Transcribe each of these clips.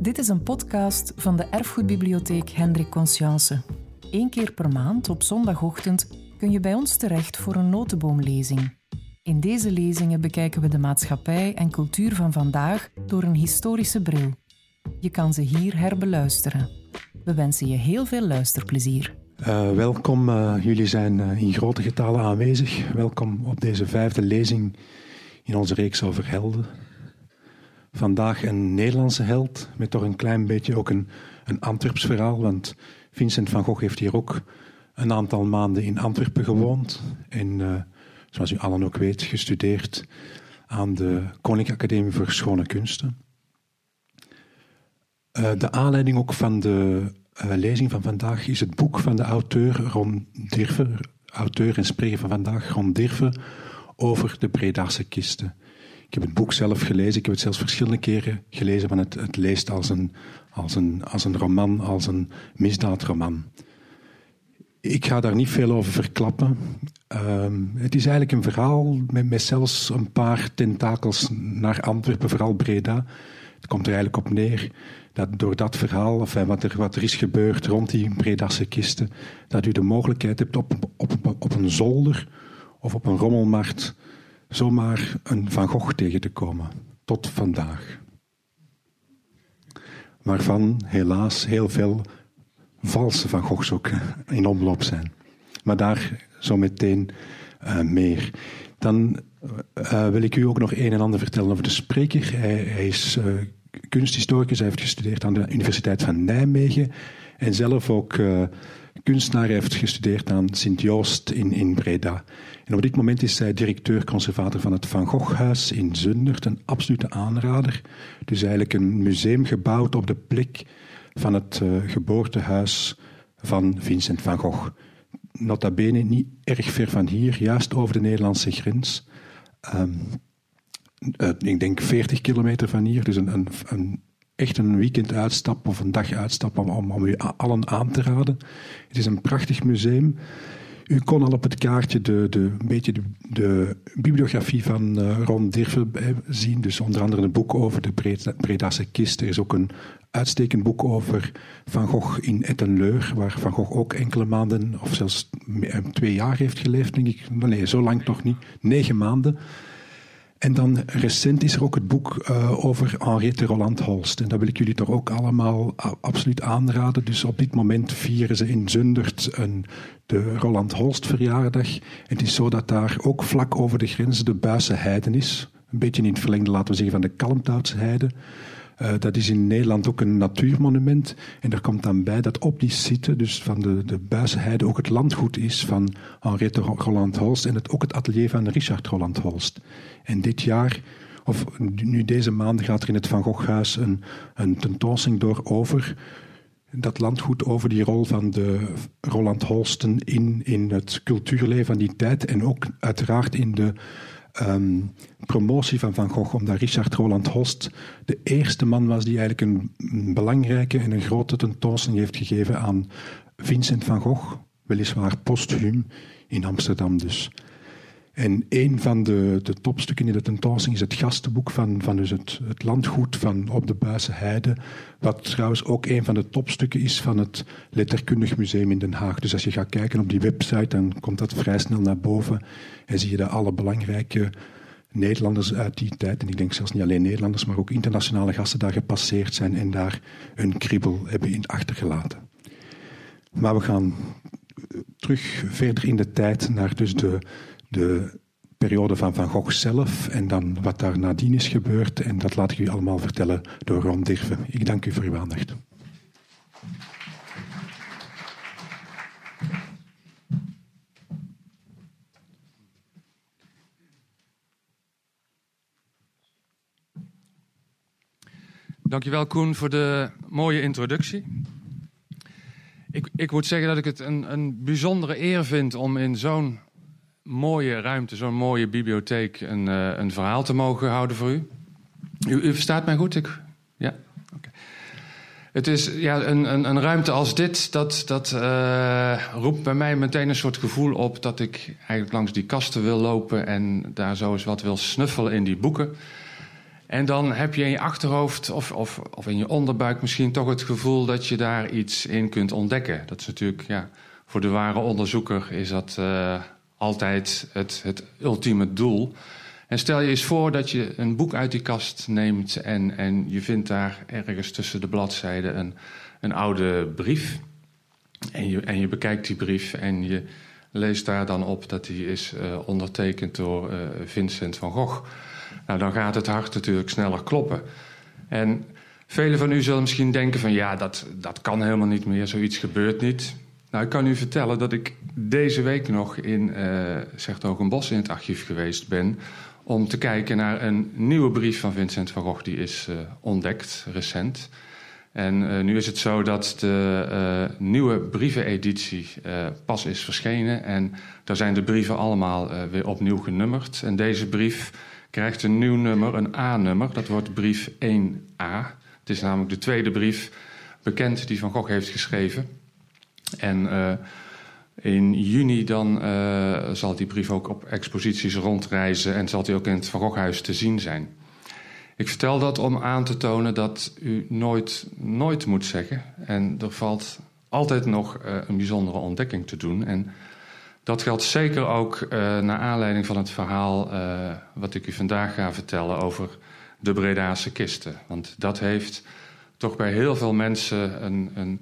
Dit is een podcast van de Erfgoedbibliotheek Hendrik Conscience. Eén keer per maand op zondagochtend kun je bij ons terecht voor een notenboomlezing. In deze lezingen bekijken we de maatschappij en cultuur van vandaag door een historische bril. Je kan ze hier herbeluisteren. We wensen je heel veel luisterplezier. Uh, welkom, uh, jullie zijn uh, in grote getallen aanwezig. Welkom op deze vijfde lezing in onze reeks over helden. Vandaag een Nederlandse held, met toch een klein beetje ook een, een Antwerps verhaal. Want Vincent van Gogh heeft hier ook een aantal maanden in Antwerpen gewoond. En uh, zoals u allen ook weet, gestudeerd aan de Koninklijke Academie voor Schone Kunsten. Uh, de aanleiding ook van de uh, lezing van vandaag is het boek van de auteur Ron Dirve, auteur en spreker van vandaag, Ron Dirve, over de Bredase kisten. Ik heb het boek zelf gelezen. Ik heb het zelfs verschillende keren gelezen, want het, het leest als een, als, een, als een roman, als een misdaadroman. Ik ga daar niet veel over verklappen. Um, het is eigenlijk een verhaal met, met zelfs een paar tentakels naar Antwerpen, vooral Breda. Het komt er eigenlijk op neer dat door dat verhaal, of wat er, wat er is gebeurd rond die Bredase kisten, dat u de mogelijkheid hebt op, op, op, op een zolder of op een rommelmarkt zomaar een Van Gogh tegen te komen. Tot vandaag. Waarvan helaas heel veel valse Van Goghs ook in omloop zijn. Maar daar zo meteen uh, meer. Dan uh, wil ik u ook nog een en ander vertellen over de spreker. Hij, hij is kunsthistoricus, hij heeft gestudeerd aan de Universiteit van Nijmegen. En zelf ook kunstenaar heeft gestudeerd aan Sint-Joost in, in Breda. Op dit moment is zij directeur-conservator van het Van Gogh-huis in Zundert. Een absolute aanrader. Dus eigenlijk een museum gebouwd op de plek van het uh, geboortehuis van Vincent van Gogh. Nota bene niet erg ver van hier, juist over de Nederlandse grens. Um, uh, ik denk 40 kilometer van hier, dus een, een, een echt een weekend uitstap of een dag uitstap om, om, om u allen aan te raden. Het is een prachtig museum. U kon al op het kaartje de, de, een beetje de, de bibliografie van uh, Ron Dirve zien. Dus onder andere een boek over de Bredase kist. Er is ook een uitstekend boek over Van Gogh in Ettenleur, waar Van Gogh ook enkele maanden, of zelfs twee jaar heeft geleefd, denk ik. Nee, zo lang nog niet. Negen maanden. En dan recent is er ook het boek uh, over Henriette Roland Holst. En dat wil ik jullie toch ook allemaal absoluut aanraden. Dus op dit moment vieren ze in Zundert een, de Roland Holst verjaardag. En het is zo dat daar ook vlak over de grens de Buisse Heiden is. Een beetje in het verlengde, laten we zeggen, van de Kalmthoutse Heide. Uh, dat is in Nederland ook een natuurmonument. En er komt dan bij dat op die site, dus van de, de ook het landgoed is van Henriette Roland Holst en het, ook het atelier van Richard Roland Holst. En dit jaar, of nu deze maand, gaat er in het Van Goghhuis een, een tentoonstelling door over dat landgoed over die rol van de Roland Holsten in, in het cultuurleven van die tijd en ook uiteraard in de um, promotie van Van Gogh, omdat Richard Roland Holst de eerste man was die eigenlijk een, een belangrijke en een grote tentoonstelling heeft gegeven aan Vincent van Gogh, weliswaar posthuum in Amsterdam dus. En een van de, de topstukken in de tentoonstelling is het gastenboek van, van dus het, het landgoed van op de Buisse Heide. Wat trouwens ook een van de topstukken is van het Letterkundig Museum in Den Haag. Dus als je gaat kijken op die website, dan komt dat vrij snel naar boven. En zie je daar alle belangrijke Nederlanders uit die tijd, en ik denk zelfs niet alleen Nederlanders, maar ook internationale gasten daar gepasseerd zijn en daar een kriebel hebben in achtergelaten. Maar we gaan terug verder in de tijd naar dus de de periode van Van Gogh zelf en dan wat daar nadien is gebeurd. En dat laat ik u allemaal vertellen door Ron Dirve. Ik dank u voor uw aandacht. Dankjewel Koen voor de mooie introductie. Ik, ik moet zeggen dat ik het een, een bijzondere eer vind om in zo'n mooie ruimte, zo'n mooie bibliotheek, een, uh, een verhaal te mogen houden voor u. U, u verstaat mij goed? Ik, ja? Okay. Het is ja, een, een, een, ruimte als dit, dat, dat uh, roept bij mij meteen een soort gevoel op dat ik eigenlijk langs die kasten wil lopen en daar zo eens wat wil snuffelen in die boeken. En dan heb je in je achterhoofd of, of, of in je onderbuik misschien toch het gevoel dat je daar iets in kunt ontdekken. Dat is natuurlijk, ja, voor de ware onderzoeker is dat uh, altijd het, het ultieme doel. En stel je eens voor dat je een boek uit die kast neemt en, en je vindt daar ergens tussen de bladzijden een, een oude brief. En je, en je bekijkt die brief en je leest daar dan op dat die is uh, ondertekend door uh, Vincent van Gogh. Nou, dan gaat het hart natuurlijk sneller kloppen. En velen van u zullen misschien denken van ja, dat, dat kan helemaal niet meer, zoiets gebeurt niet. Nou, ik kan u vertellen dat ik deze week nog in uh, bos in het archief geweest ben om te kijken naar een nieuwe brief van Vincent van Gogh die is uh, ontdekt, recent. En uh, nu is het zo dat de nieuwe brieveneditie pas is verschenen. En daar zijn de brieven allemaal weer opnieuw genummerd. En deze brief krijgt een nieuw nummer, een A-nummer. Dat wordt brief 1A. Het is namelijk de tweede brief bekend die Van Gogh heeft geschreven. En in juni dan uh, zal die brief ook op exposities rondreizen en zal die ook in het Van Goghhuis te zien zijn. Ik vertel dat om aan te tonen dat u nooit, nooit moet zeggen. En er valt altijd nog uh, een bijzondere ontdekking te doen. En dat geldt zeker ook naar aanleiding van het verhaal wat ik u vandaag ga vertellen over de Bredaanse kisten. Want dat heeft toch bij heel veel mensen een, een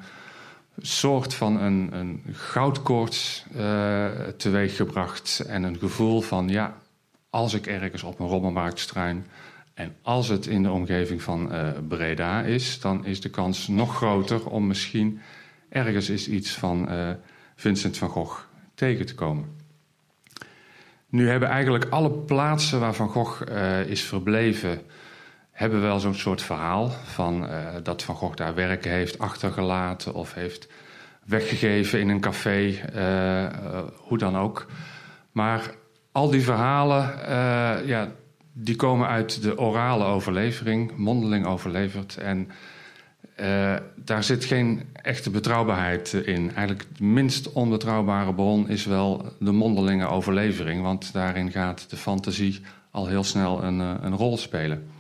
soort van een, een goudkoorts uh, teweeggebracht. En een gevoel van, ja, als ik ergens op een rommelmarkt struin... en als het in de omgeving van uh, Breda is... dan is de kans nog groter om misschien ergens eens iets van uh, Vincent van Gogh tegen te komen. Nu hebben eigenlijk alle plaatsen waar Van Gogh is verbleven hebben wel zo'n soort verhaal van uh, dat Van Gogh daar werken heeft achtergelaten of heeft weggegeven in een café, uh, uh, hoe dan ook. Maar al die verhalen, ja, die komen uit de orale overlevering, mondeling overleverd. En daar zit geen echte betrouwbaarheid in. Eigenlijk de minst onbetrouwbare bron is wel de mondelinge overlevering, want daarin gaat de fantasie al heel snel een, een rol spelen.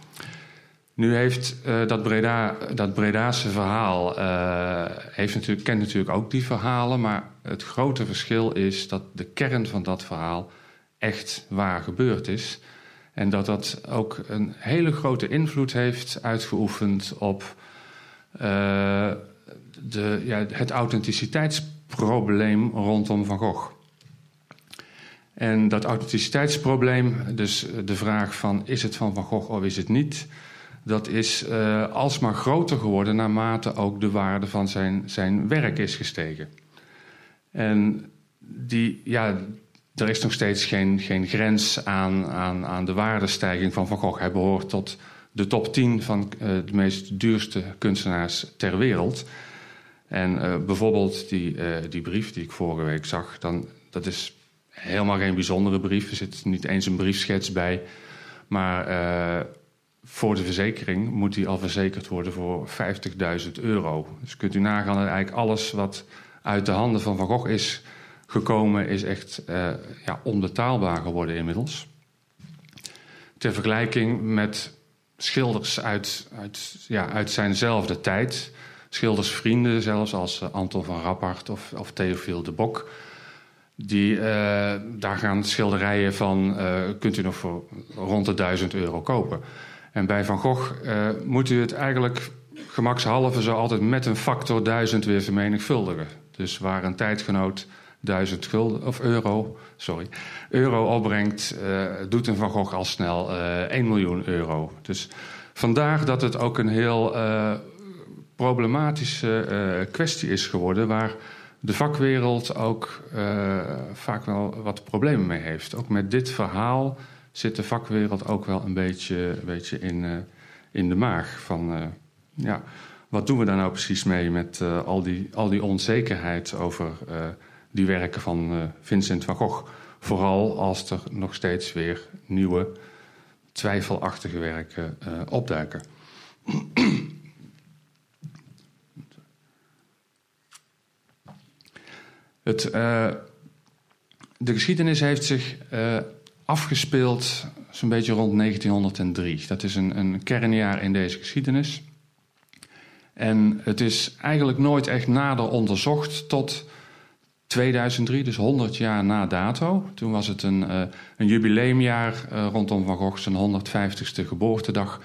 Nu heeft uh, dat, Breda, dat Bredaanse verhaal, uh, heeft natuurlijk, kent natuurlijk ook die verhalen, maar het grote verschil is dat de kern van dat verhaal echt waar gebeurd is. En dat dat ook een hele grote invloed heeft uitgeoefend op uh, de, ja, het authenticiteitsprobleem rondom Van Gogh. En dat authenticiteitsprobleem, dus de vraag van is het van Van Gogh of is het niet dat is uh, alsmaar groter geworden naarmate ook de waarde van zijn, zijn werk is gestegen. En die, ja, er is nog steeds geen, geen grens aan, aan, aan de waardestijging van Van Gogh. Hij behoort tot de top 10 van uh, de meest duurste kunstenaars ter wereld. En uh, bijvoorbeeld die, die brief die ik vorige week zag, dan, dat is helemaal geen bijzondere brief. Er zit niet eens een briefschets bij. Maar voor de verzekering moet die al verzekerd worden voor 50.000 euro. Dus kunt u nagaan dat eigenlijk alles wat uit de handen van Van Gogh is gekomen, is echt uh, ja, onbetaalbaar geworden inmiddels. Ter vergelijking met schilders uit, uit, ja, uit zijnzelfde tijd. Schildersvrienden, zelfs als uh, Anton van Rappard of, of Theophile de Bok. Die, uh, daar gaan schilderijen van, kunt u nog voor rond de 1000 euro kopen. En bij Van Gogh uh, moet u het eigenlijk gemakshalve zo altijd met een factor 1000 weer vermenigvuldigen. Dus waar een tijdgenoot 1000 gulden, of euro, sorry, euro opbrengt, uh, doet een Van Gogh al snel uh, eh, 1 miljoen euro. Dus vandaar dat het ook een heel problematische kwestie is geworden, waar de vakwereld ook vaak wel wat problemen mee heeft. Ook met dit verhaal zit de vakwereld ook wel een beetje, een beetje in, uh, in de maag. Van uh, ja, wat doen we daar nou precies mee met uh, al, die, al die onzekerheid over die werken van Vincent van Gogh? Vooral als er nog steeds weer nieuwe, twijfelachtige werken opduiken. Het, de geschiedenis heeft zich afgespeeld zo'n beetje rond 1903. Dat is een, een kernjaar in deze geschiedenis. En het is eigenlijk nooit echt nader onderzocht tot 2003, dus 100 jaar na dato. Toen was het een, uh, een jubileumjaar uh, rondom Van Gogh zijn 150ste geboortedag.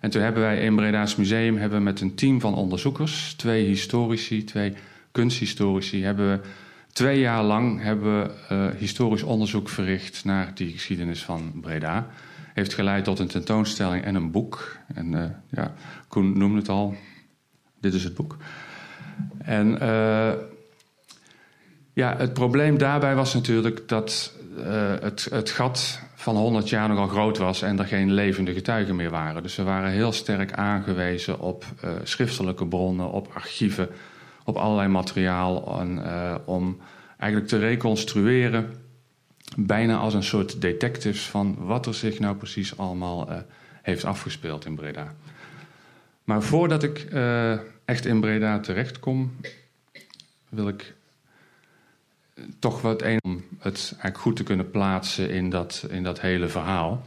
En toen hebben wij in Breda's Museum hebben met een team van onderzoekers, twee historici, twee kunsthistorici, hebben we twee jaar lang hebben we, uh, historisch onderzoek verricht naar die geschiedenis van Breda. Heeft geleid tot een tentoonstelling en een boek. En ja, Koen noemde het al, dit is het boek. En ja, het probleem daarbij was natuurlijk dat het, het gat van 100 jaar nogal groot was en er geen levende getuigen meer waren. Dus we waren heel sterk aangewezen op schriftelijke bronnen, op archieven, op allerlei materiaal en, uh, om eigenlijk te reconstrueren, bijna als een soort detectives van wat er zich nou precies allemaal heeft afgespeeld in Breda. Maar voordat ik echt in Breda terechtkom, wil ik toch wat een om het eigenlijk goed te kunnen plaatsen in dat, in dat hele verhaal.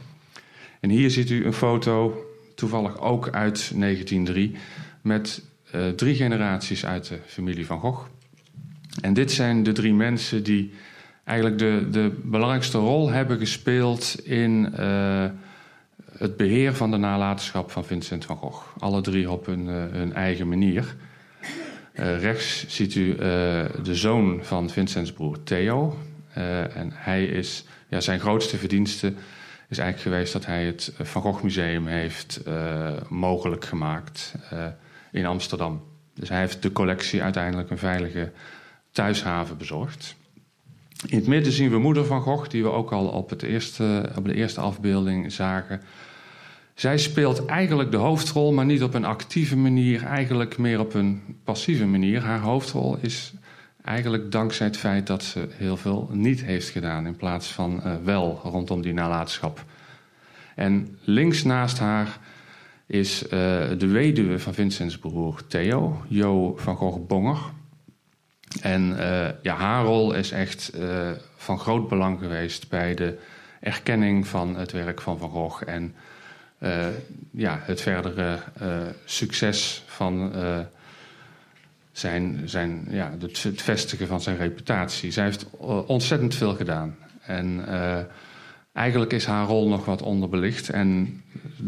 En hier ziet u een foto, toevallig ook uit 1903, met uh, drie generaties uit de familie van Gogh. En dit zijn de drie mensen die eigenlijk de, de belangrijkste rol hebben gespeeld in uh, het beheer van de nalatenschap van Vincent van Gogh. Alle drie op hun, uh, hun eigen manier. Rechts ziet u de zoon van Vincents broer Theo. En hij is, ja, zijn grootste verdienste is eigenlijk geweest dat hij het Van Gogh Museum heeft mogelijk gemaakt in Amsterdam. Dus hij heeft de collectie uiteindelijk een veilige thuishaven bezorgd. In het midden zien we moeder van Gogh, die we ook al op, het eerste, op de eerste afbeelding zagen. Zij speelt eigenlijk de hoofdrol, maar niet op een actieve manier, eigenlijk meer op een passieve manier. Haar hoofdrol is eigenlijk dankzij het feit dat ze heel veel niet heeft gedaan, in plaats van uh, wel rondom die nalatenschap. En links naast haar is uh, de weduwe van Vincents broer Theo, Jo van Gogh-Bonger. En uh, ja, haar rol is echt van groot belang geweest bij de erkenning van het werk van Van Gogh en ja, het verdere succes van zijn, zijn, ja, het, het, vestigen van zijn reputatie. Zij heeft ontzettend veel gedaan. En eigenlijk is haar rol nog wat onderbelicht. En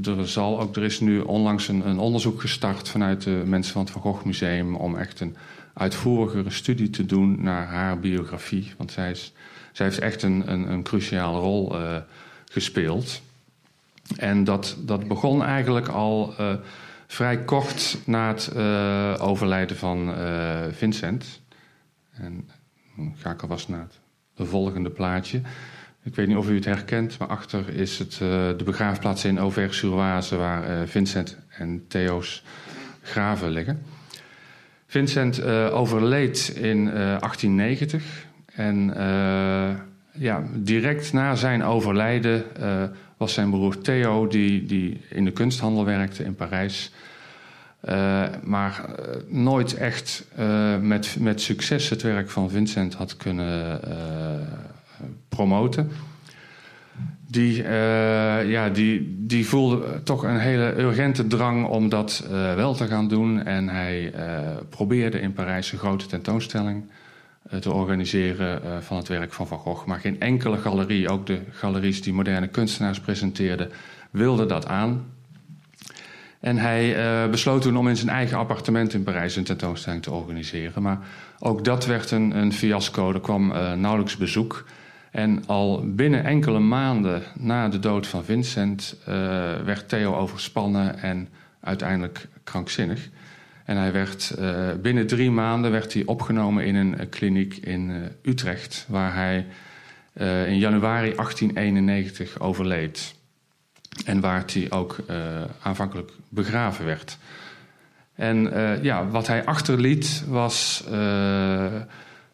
er, zal ook, er is nu onlangs een, een onderzoek gestart vanuit de mensen van het Van Gogh Museum om echt een uitvoerigere studie te doen naar haar biografie. Want zij, zij heeft echt een, een, een cruciale rol gespeeld. En dat, dat begon eigenlijk al uh, vrij kort na het uh, overlijden van Vincent. En dan ga ik alvast naar het volgende plaatje. Ik weet niet of u het herkent, maar achter is het de begraafplaats in Auvers-sur-Oise... waar Vincent en Theo's graven liggen. Vincent overleed in 1890 en ja, direct na zijn overlijden was zijn broer Theo, die, die in de kunsthandel werkte in Parijs. Maar nooit echt met, met succes het werk van Vincent had kunnen promoten. Die, ja, die, die voelde toch een hele urgente drang om dat wel te gaan doen. En hij probeerde in Parijs een grote tentoonstelling eh, te organiseren van het werk van Van Gogh. Maar geen enkele galerie, ook de galeries die moderne kunstenaars presenteerden, wilde dat aan. En hij besloot toen om in zijn eigen appartement in Parijs een tentoonstelling te organiseren. Maar ook dat werd een, een fiasco. Er kwam nauwelijks bezoek. En al binnen enkele maanden na de dood van Vincent uh, werd Theo overspannen en uiteindelijk krankzinnig. En hij werd, uh, binnen drie maanden werd hij opgenomen in een uh, kliniek in Utrecht, waar hij in januari 1891 overleed. En waar hij ook aanvankelijk begraven werd. En ja, wat hij achterliet was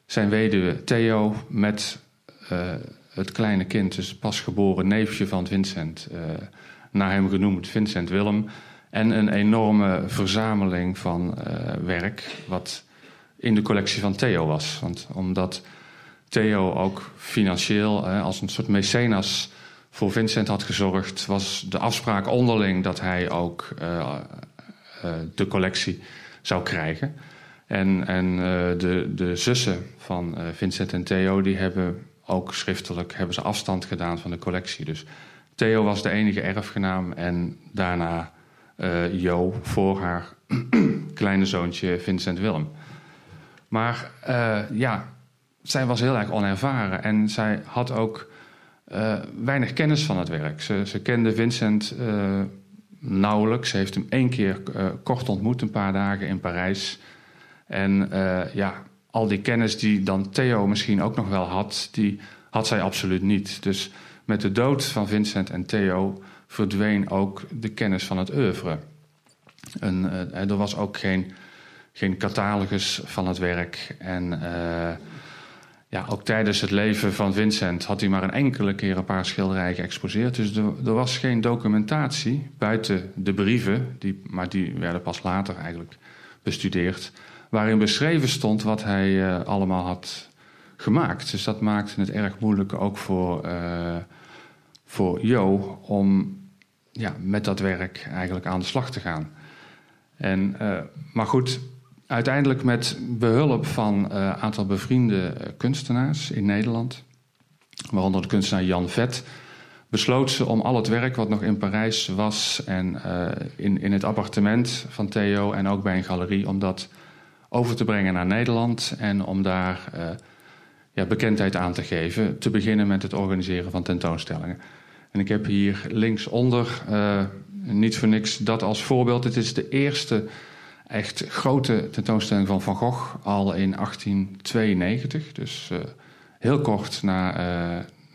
zijn weduwe Theo met het kleine kind, dus pasgeboren neefje van Vincent, naar hem genoemd, Vincent Willem. En een enorme verzameling van uh, werk wat in de collectie van Theo was. Want omdat Theo ook financieel, als een soort mecenas voor Vincent had gezorgd, was de afspraak onderling dat hij ook de collectie zou krijgen. En, en de, de zussen van Vincent en Theo, die hebben ook schriftelijk hebben ze afstand gedaan van de collectie. Dus Theo was de enige erfgenaam en daarna uh, Jo voor haar kleine zoontje Vincent Willem. Maar uh, ja, zij was heel erg onervaren en zij had ook uh, weinig kennis van het werk. Ze, ze kende Vincent nauwelijks. Ze heeft hem één keer kort ontmoet, een paar dagen in Parijs. En ja, al die kennis die dan Theo misschien ook nog wel had, die had zij absoluut niet. Dus met de dood van Vincent en Theo verdween ook de kennis van het oeuvre. En, uh, er was ook geen, geen catalogus van het werk. En uh, ja, ook tijdens het leven van Vincent had hij maar een enkele keer een paar schilderijen geëxposeerd. Dus er, er, was geen documentatie buiten de brieven, die, maar die werden pas later eigenlijk bestudeerd. Waarin beschreven stond wat hij uh, allemaal had gemaakt. Dus dat maakte het erg moeilijk ook voor, uh, voor Jo om ja, met dat werk eigenlijk aan de slag te gaan. En, uh, maar goed, uiteindelijk met behulp van een aantal bevriende kunstenaars in Nederland, waaronder de kunstenaar Jan Vet, besloot ze om al het werk wat nog in Parijs was en in, in het appartement van Theo en ook bij een galerie, om dat over te brengen naar Nederland en om daar ja, bekendheid aan te geven. Te beginnen met het organiseren van tentoonstellingen. En ik heb hier linksonder, uh, niet voor niks, dat als voorbeeld. Het is de eerste echt grote tentoonstelling van Van Gogh, al in 1892. Dus uh, heel kort na,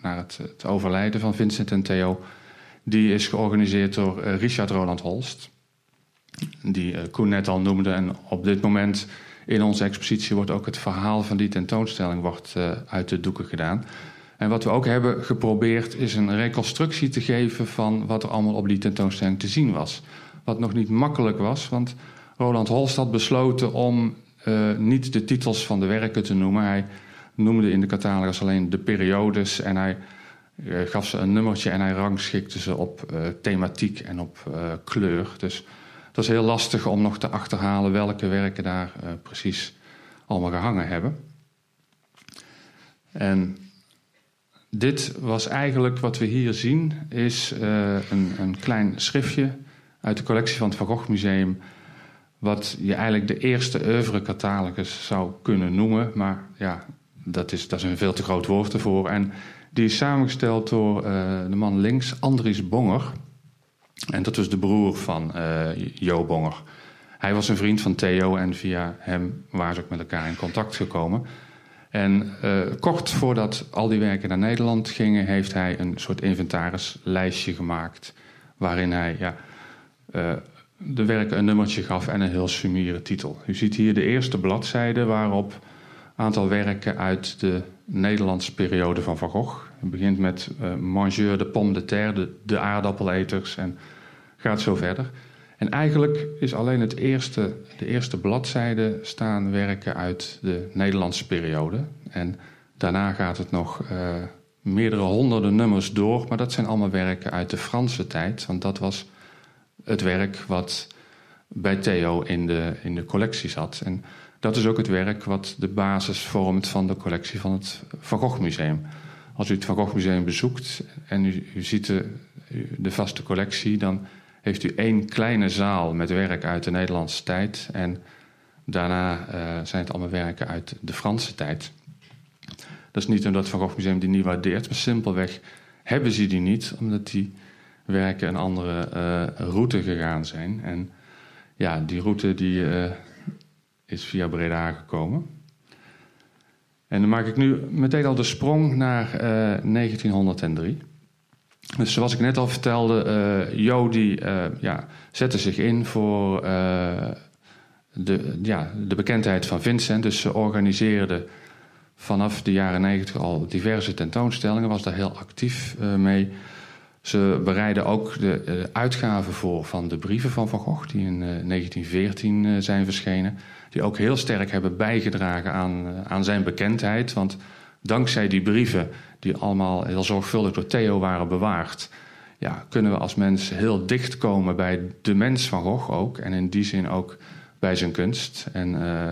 na het, het, overlijden van Vincent en Theo. Die is georganiseerd door Richard Roland Holst. Die Koen net al noemde. En op dit moment in onze expositie wordt ook het verhaal van die tentoonstelling wordt, uh, uit de doeken gedaan. En wat we ook hebben geprobeerd is een reconstructie te geven van wat er allemaal op die tentoonstelling te zien was. Wat nog niet makkelijk was, want Roland Holst had besloten om uh, niet de titels van de werken te noemen. Hij noemde in de catalogus alleen de periodes en hij gaf ze een nummertje en hij rangschikte ze op thematiek en op kleur. Dus dat is heel lastig om nog te achterhalen welke werken daar uh, precies allemaal gehangen hebben. En dit was eigenlijk wat we hier zien, is uh, een, een, klein schriftje uit de collectie van het Van Gogh Museum, wat je eigenlijk de eerste oeuvre-catalogus zou kunnen noemen, maar ja, dat is, dat is een veel te groot woord ervoor. En die is samengesteld door uh, de man links, Andries Bonger. En dat was de broer van uh, Jo Bonger. Hij was een vriend van Theo en via hem waren ze ook met elkaar in contact gekomen. En uh, kort voordat al die werken naar Nederland gingen, heeft hij een soort inventarislijstje gemaakt. Waarin hij ja, uh, de werken een nummertje gaf en een heel summiere titel. U ziet hier de eerste bladzijde waarop een aantal werken uit de Nederlandse periode van Van Gogh. Het begint met uh, Mangeur de Pomme de Terre, de, de aardappeleters en gaat zo verder. En eigenlijk is alleen het eerste, de eerste bladzijde staan werken uit de Nederlandse periode. En daarna gaat het nog uh, meerdere honderden nummers door, maar dat zijn allemaal werken uit de Franse tijd. Want dat was het werk wat bij Theo in de, in de collectie zat. En dat is ook het werk wat de basis vormt van de collectie van het Van Gogh Museum. Als u het Van Gogh Museum bezoekt en u, ziet de, vaste collectie, dan heeft u één kleine zaal met werk uit de Nederlandse tijd. En daarna uh, zijn het allemaal werken uit de Franse tijd. Dat is niet omdat het Van Gogh Museum die niet waardeert, maar simpelweg hebben ze die niet, omdat die werken een andere uh, route gegaan zijn. En ja, die route die, uh, is via Breda gekomen. En dan maak ik nu meteen al de sprong naar 1903. Dus zoals ik net al vertelde, uh, Jo uh, ja, zette zich in voor de, ja, de bekendheid van Vincent. Dus ze organiseerde vanaf de jaren negentig al diverse tentoonstellingen, was daar heel actief mee. Ze bereidde ook de uitgaven voor van de brieven van Van Gogh, die in 1914 zijn verschenen. Die ook heel sterk hebben bijgedragen aan, aan zijn bekendheid. Want dankzij die brieven, die allemaal heel zorgvuldig door Theo waren bewaard, ja, kunnen we als mens heel dicht komen bij de mens van Gogh ook. En in die zin ook bij zijn kunst. En uh,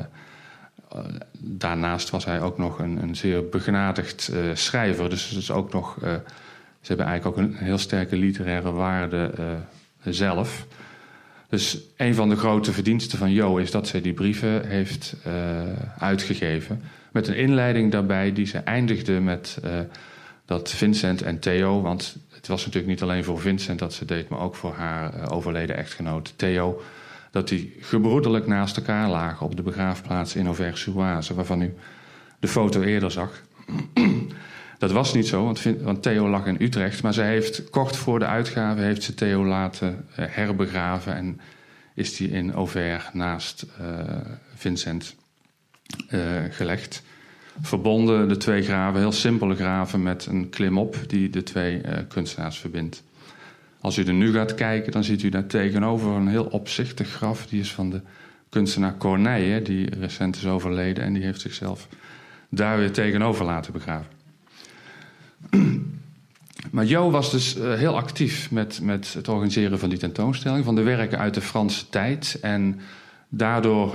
daarnaast was hij ook nog een, een zeer begenadigd uh, schrijver. Dus het is ook nog, ze hebben eigenlijk ook een heel sterke literaire waarde zelf. Dus een van de grote verdiensten van Jo is dat zij die brieven heeft uitgegeven. Met een inleiding daarbij die ze eindigde met dat Vincent en Theo, want het was natuurlijk niet alleen voor Vincent dat ze deed, maar ook voor haar uh, overleden echtgenoot Theo, dat die gebroederlijk naast elkaar lagen op de begraafplaats in Auvers-sur-Oise, waarvan u de foto eerder zag. Dat was niet zo, want, Theo lag in Utrecht, maar zij heeft kort voor de uitgave heeft ze Theo laten uh, herbegraven en is die in Auvers naast uh, Vincent gelegd verbonden, de twee graven, heel simpele graven met een klimop die de twee kunstenaars verbindt. Als u er nu gaat kijken, dan ziet u daar tegenover een heel opzichtig graf. Die is van de kunstenaar Corneille, die recent is overleden en die heeft zichzelf daar weer tegenover laten begraven. Maar Jo was dus uh, heel actief met, met het organiseren van die tentoonstelling, van de werken uit de Franse tijd. En Daardoor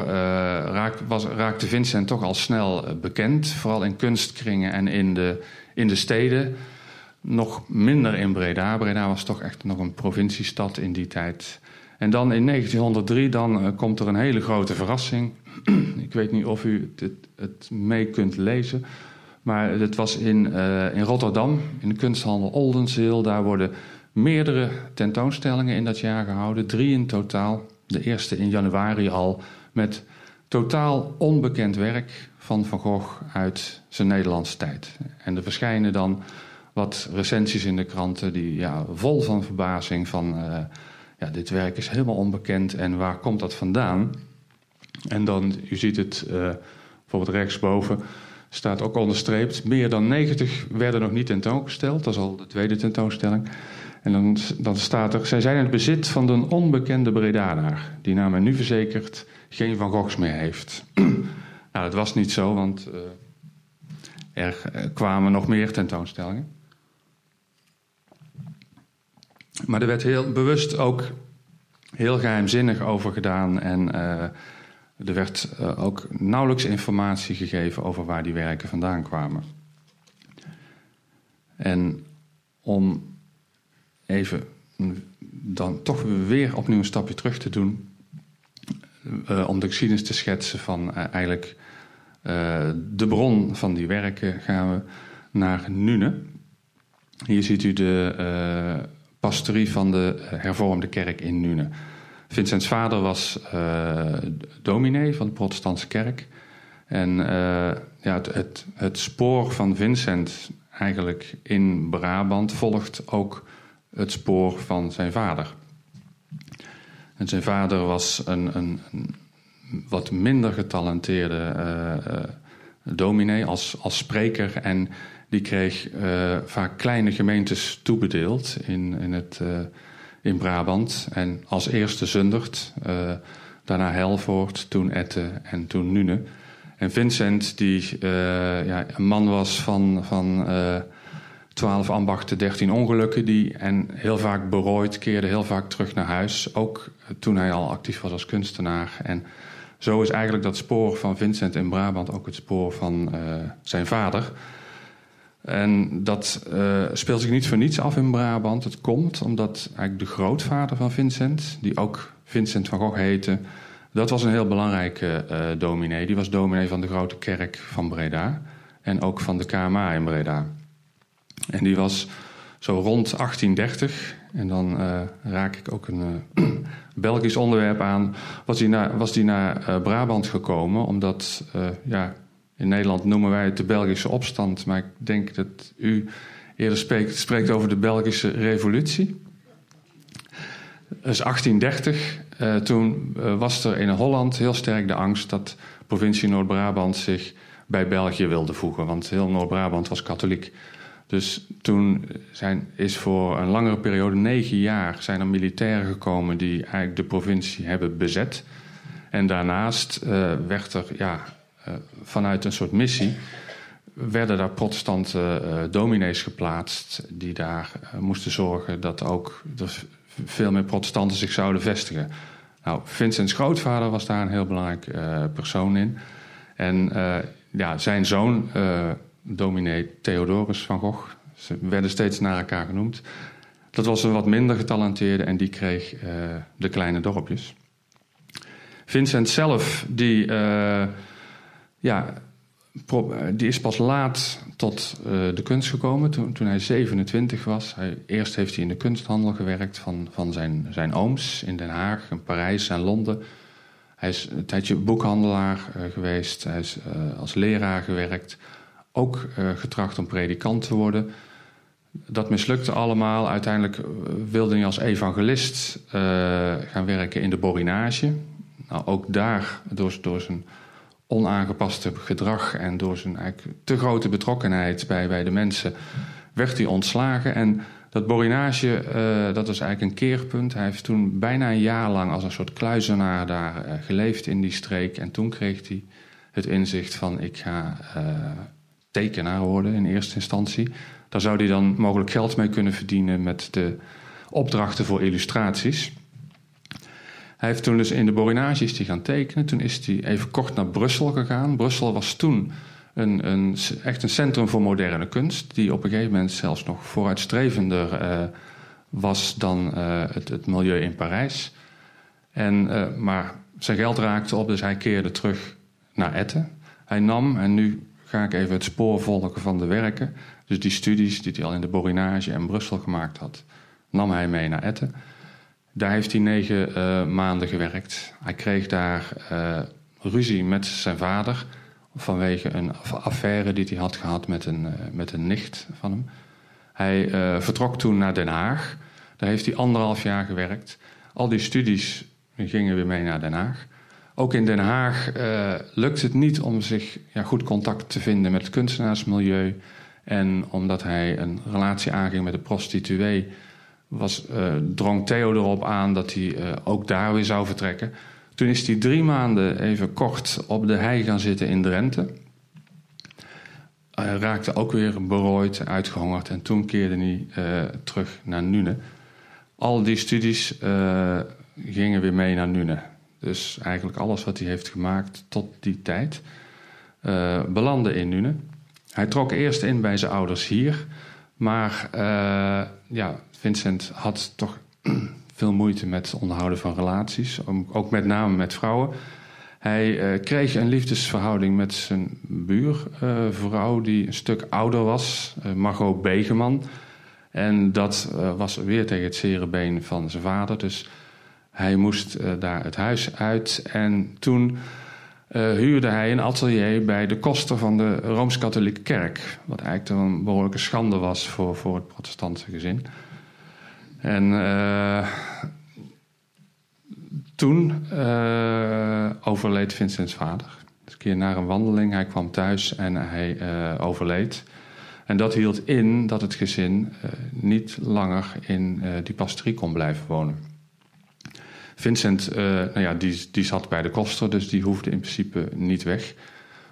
raak, was, raakte Vincent toch al snel eh, bekend, vooral in kunstkringen en in de, in de steden. Nog minder in Breda. Breda was toch echt nog een provinciestad in die tijd. En dan in 1903 dan, komt er een hele grote verrassing. Ik weet niet of u het, het mee kunt lezen. Maar het was in, uh, in Rotterdam, in de kunsthandel Oldenzeel. Daar worden meerdere tentoonstellingen in dat jaar gehouden. Drie in totaal de eerste in januari al, met totaal onbekend werk van Van Gogh uit zijn Nederlandse tijd. En er verschijnen dan wat recensies in de kranten die ja, vol van verbazing van... Uh, ja, dit werk is helemaal onbekend en waar komt dat vandaan? En dan, u ziet het uh, bijvoorbeeld rechtsboven, staat ook onderstreept... meer dan 90 werden nog niet tentoongesteld, dat is al de tweede tentoonstelling... En dan, dan staat er, zij zijn in het bezit van een onbekende Bredanaar, die naar nu verzekerd geen Van Goghs meer heeft. nou, dat was niet zo, want uh, er kwamen nog meer tentoonstellingen. Maar er werd heel bewust ook heel geheimzinnig over gedaan en uh, er werd uh, ook nauwelijks informatie gegeven over waar die werken vandaan kwamen. En om even dan toch weer opnieuw een stapje terug te doen. Uh, om de geschiedenis te schetsen van uh, eigenlijk de bron van die werken gaan we naar Nune. Hier ziet u de pastorie van de hervormde kerk in Nune. Vincents vader was dominee van de protestantse kerk. En ja, het, het, spoor van Vincent eigenlijk in Brabant volgt ook het spoor van zijn vader. En zijn vader was een, een, een wat minder getalenteerde uh, dominee als, als spreker. En die kreeg vaak kleine gemeentes toebedeeld in, in, het, in Brabant. En als eerste Zundert, daarna Helvoort, toen Etten en toen Nune. En Vincent, die ja, een man was van, van 12 ambachten, 13 ongelukken. Die, en heel vaak berooid, keerde heel vaak terug naar huis. Ook toen hij al actief was als kunstenaar. En zo is eigenlijk dat spoor van Vincent in Brabant ook het spoor van uh, zijn vader. En dat uh, speelt zich niet voor niets af in Brabant. Het komt omdat eigenlijk de grootvader van Vincent, die ook Vincent van Gogh heette, dat was een heel belangrijke uh, dominee. Die was dominee van de grote kerk van Breda en ook van de KMA in Breda. En die was zo rond 1830, en dan uh, raak ik ook een Belgisch onderwerp aan, was die naar, was die naar Brabant gekomen, omdat, ja, in Nederland noemen wij het de Belgische opstand, maar ik denk dat u eerder spreekt, spreekt over de Belgische revolutie. Dus 1830, toen was er in Holland heel sterk de angst dat provincie Noord-Brabant zich bij België wilde voegen, want heel Noord-Brabant was katholiek. Dus toen zijn, is voor een langere periode, negen jaar, zijn er militairen gekomen die eigenlijk de provincie hebben bezet. En daarnaast uh, werd er ja, vanuit een soort missie werden daar protestante uh, dominees geplaatst die daar uh, moesten zorgen dat ook veel meer protestanten zich zouden vestigen. Nou, Vincents grootvader was daar een heel belangrijk persoon in. En ja, zijn zoon, dominee Theodorus van Gogh, ze werden steeds naar elkaar genoemd. Dat was een wat minder getalenteerde en die kreeg de kleine dorpjes. Vincent zelf, die, ja, die is pas laat tot uh, de kunst gekomen, toen, toen, hij 27 was. Hij, eerst heeft hij in de kunsthandel gewerkt van, van zijn, zijn ooms in Den Haag, in Parijs en Londen. Hij is een tijdje boekhandelaar uh, geweest, hij is als leraar gewerkt. Ook getracht om predikant te worden. Dat mislukte allemaal. Uiteindelijk wilde hij als evangelist gaan werken in de borinage. Nou, ook daar, door, door zijn onaangepaste gedrag en door zijn eigenlijk te grote betrokkenheid bij, bij de mensen werd hij ontslagen. En dat borinage, uh, dat was eigenlijk een keerpunt. Hij heeft toen bijna een jaar lang als een soort kluizenaar daar uh, geleefd in die streek. En toen kreeg hij het inzicht van ik ga uh, tekenaar worden in eerste instantie. Daar zou hij dan mogelijk geld mee kunnen verdienen met de opdrachten voor illustraties. Hij heeft toen dus in de Borinage gaan tekenen. Toen is hij even kort naar Brussel gegaan. Brussel was toen een, een, echt een centrum voor moderne kunst, die op een gegeven moment zelfs nog vooruitstrevender uh, was dan uh, het, het, milieu in Parijs. En, uh, maar zijn geld raakte op, dus hij keerde terug naar Etten. Hij nam, en nu ga ik even het spoor volgen van de werken, dus die studies die hij al in de Borinage en Brussel gemaakt had, nam hij mee naar Etten. Daar heeft hij negen uh, maanden gewerkt. Hij kreeg daar uh, ruzie met zijn vader vanwege een affaire die hij had gehad met een, uh, met een nicht van hem. Hij vertrok toen naar Den Haag. Daar heeft hij anderhalf jaar gewerkt. Al die studies gingen weer mee naar Den Haag. Ook in Den Haag lukt het niet om zich ja, goed contact te vinden met het kunstenaarsmilieu. En omdat hij een relatie aanging met een prostituee was, uh, drong Theo erop aan dat hij uh, ook daar weer zou vertrekken. Toen is hij drie maanden even kort op de hei gaan zitten in Drenthe. Hij raakte ook weer berooid, uitgehongerd en toen keerde hij uh, terug naar Nune. Al die studies gingen weer mee naar Nune. Dus eigenlijk alles wat hij heeft gemaakt tot die tijd belandde in Nune. Hij trok eerst in bij zijn ouders hier, maar ja, Vincent had toch veel moeite met het onderhouden van relaties, ook met name met vrouwen. Hij uh, kreeg een liefdesverhouding met zijn buurvrouw, uh, die een stuk ouder was, Margot Begeman. En dat was weer tegen het zere been van zijn vader. Dus hij moest daar het huis uit. En toen huurde hij een atelier bij de koster van de Rooms-Katholieke Kerk. Wat eigenlijk een behoorlijke schande was voor, voor het protestantse gezin. En uh, toen uh, overleed Vincents vader. Dus een keer na een wandeling, hij kwam thuis en hij overleed. En dat hield in dat het gezin niet langer in die pastorie kon blijven wonen. Vincent, nou ja, die, die zat bij de koster, dus die hoefde in principe niet weg.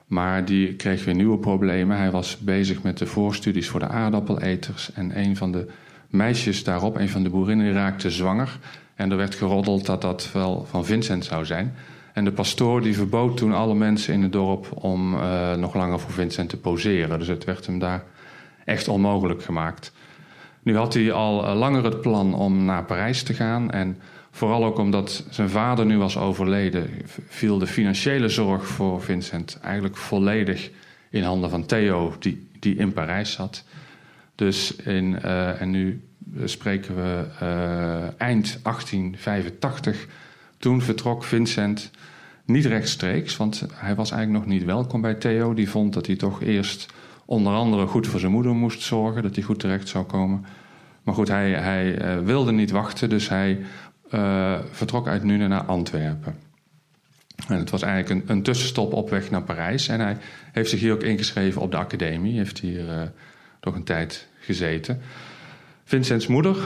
Maar die kreeg weer nieuwe problemen. Hij was bezig met de voorstudies voor de aardappeleters. En een van de meisjes daarop, een van de boerinnen, raakte zwanger. En er werd geroddeld dat dat wel van Vincent zou zijn. En de pastoor die verbood toen alle mensen in het dorp om uh, nog langer voor Vincent te poseren. Dus het werd hem daar echt onmogelijk gemaakt. Nu had hij al uh, langer het plan om naar Parijs te gaan. En vooral ook omdat zijn vader nu was overleden, viel de financiële zorg voor Vincent eigenlijk volledig in handen van Theo, die, die in Parijs zat. Dus in, uh, en nu spreken we uh, eind 1885. Toen vertrok Vincent niet rechtstreeks, want hij was eigenlijk nog niet welkom bij Theo. Die vond dat hij toch eerst onder andere goed voor zijn moeder moest zorgen, dat hij goed terecht zou komen. Maar goed, hij, hij uh, wilde niet wachten, dus hij uh, vertrok uit Nune naar Antwerpen. En het was eigenlijk een, een, tussenstop op weg naar Parijs. En hij heeft zich hier ook ingeschreven op de academie. Heeft hier toch een tijd gezeten. Vincents moeder,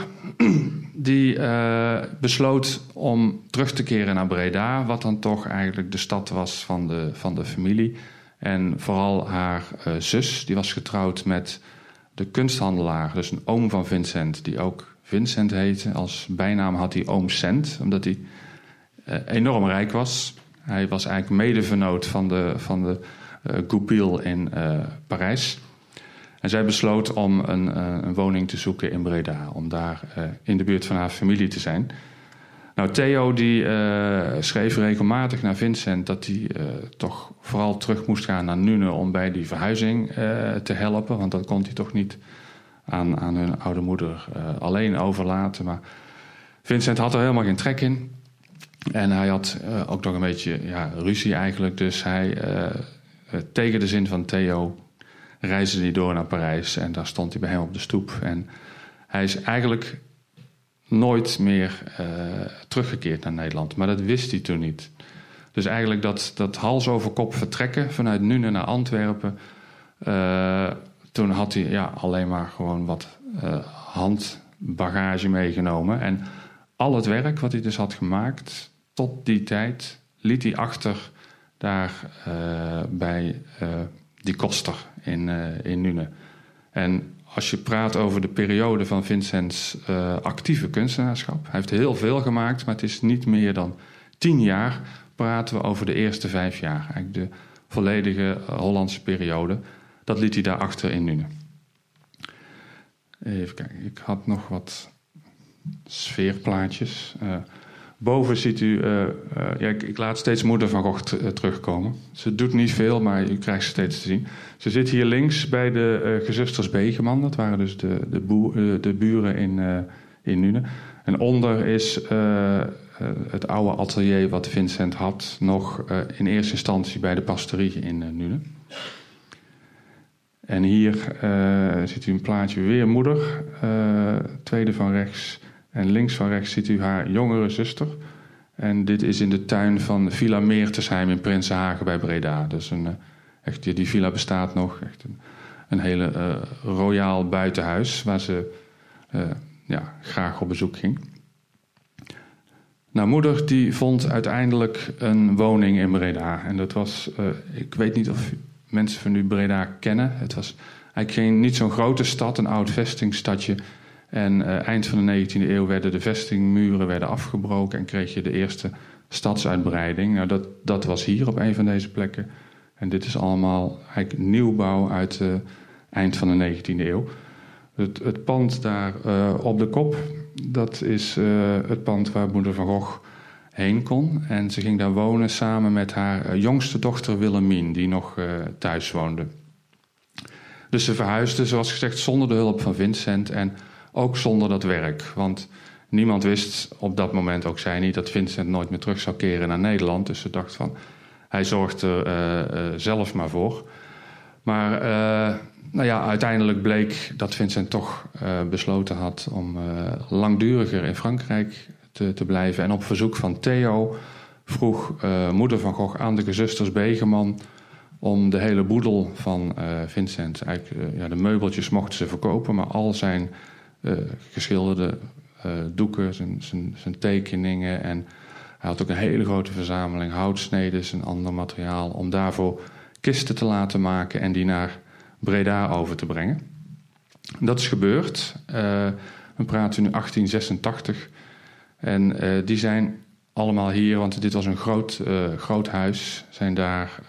die uh, besloot om terug te keren naar Breda, wat dan toch eigenlijk de stad was van de, van de familie. En vooral haar zus, die was getrouwd met de kunsthandelaar, dus een oom van Vincent, die ook Vincent heette. Als bijnaam had hij oom Cent, omdat hij enorm rijk was. Hij was eigenlijk medevernoot van de, van de Goupil in Parijs. En zij besloot om een, een, woning te zoeken in Breda, om daar in de buurt van haar familie te zijn. Nou, Theo die schreef regelmatig naar Vincent dat hij toch vooral terug moest gaan naar Nune om bij die verhuizing te helpen, want dat kon hij toch niet aan, aan hun oude moeder alleen overlaten. Maar Vincent had er helemaal geen trek in. En hij had ook nog een beetje ja, ruzie eigenlijk, dus hij tegen de zin van Theo reisde hij door naar Parijs en daar stond hij bij hem op de stoep. En hij is eigenlijk nooit meer teruggekeerd naar Nederland, maar dat wist hij toen niet. Dus eigenlijk dat, dat hals over kop vertrekken vanuit Nune naar Antwerpen. Toen had hij ja, alleen maar gewoon wat uh, handbagage meegenomen. En al het werk wat hij dus had gemaakt tot die tijd, liet hij achter daar bij die Koster in, uh, in Nune. En als je praat over de periode van Vincents actieve kunstenaarschap, hij heeft heel veel gemaakt, maar het is niet meer dan tien jaar. Praten we over de eerste vijf jaar, eigenlijk de volledige Hollandse periode. Dat liet hij daarachter in Nune. Even kijken, ik had nog wat sfeerplaatjes. Uh, Boven ziet u, uh, uh, ja, ik, ik, laat steeds moeder van Gogh terugkomen. Ze doet niet veel, maar u krijgt ze steeds te zien. Ze zit hier links bij de gezusters Begeman. Dat waren dus de, de, boer, de buren in, in Nune. En onder is het oude atelier wat Vincent had... nog in eerste instantie bij de pastorie in Nune. En hier ziet u een plaatje weer moeder. tweede van rechts en links van rechts ziet u haar jongere zuster. En dit is in de tuin van Villa Meertesheim in Prinsenhagen bij Breda. Dus een, eh, echt, die villa bestaat nog. Echt een, hele royaal buitenhuis waar ze ja, graag op bezoek ging. Nou, moeder die vond uiteindelijk een woning in Breda. En dat was, ik weet niet of mensen van u Breda kennen. Het was eigenlijk geen, niet zo'n grote stad, een oud vestingstadje en uh, eind van de 19e eeuw werden de vestingmuren werden afgebroken en kreeg je de eerste stadsuitbreiding. Nou, dat, dat was hier op een van deze plekken. En dit is allemaal eigenlijk nieuwbouw uit eind van de 19e eeuw. Het, het pand daar uh, op de kop, dat is het pand waar moeder van Gogh heen kon. En ze ging daar wonen samen met haar jongste dochter Willemien, die nog thuis woonde. Dus ze verhuisde, zoals gezegd, zonder de hulp van Vincent. En ook zonder dat werk. Want niemand wist op dat moment, ook zij niet, dat Vincent nooit meer terug zou keren naar Nederland. Dus ze dacht van, hij zorgt er uh, zelf maar voor. Maar nou ja, uiteindelijk bleek dat Vincent toch besloten had om langduriger in Frankrijk te, blijven. En op verzoek van Theo vroeg moeder van Gogh aan de gezusters Begeman om de hele boedel van Vincent, eigenlijk ja, de meubeltjes mochten ze verkopen, maar al zijn geschilderde doeken, zijn, zijn, zijn, tekeningen. En hij had ook een hele grote verzameling houtsneden en ander materiaal. Om daarvoor kisten te laten maken en die naar Breda over te brengen. Dat is gebeurd. We praten nu 1886. En die zijn allemaal hier, want dit was een groot, groot huis, zijn daar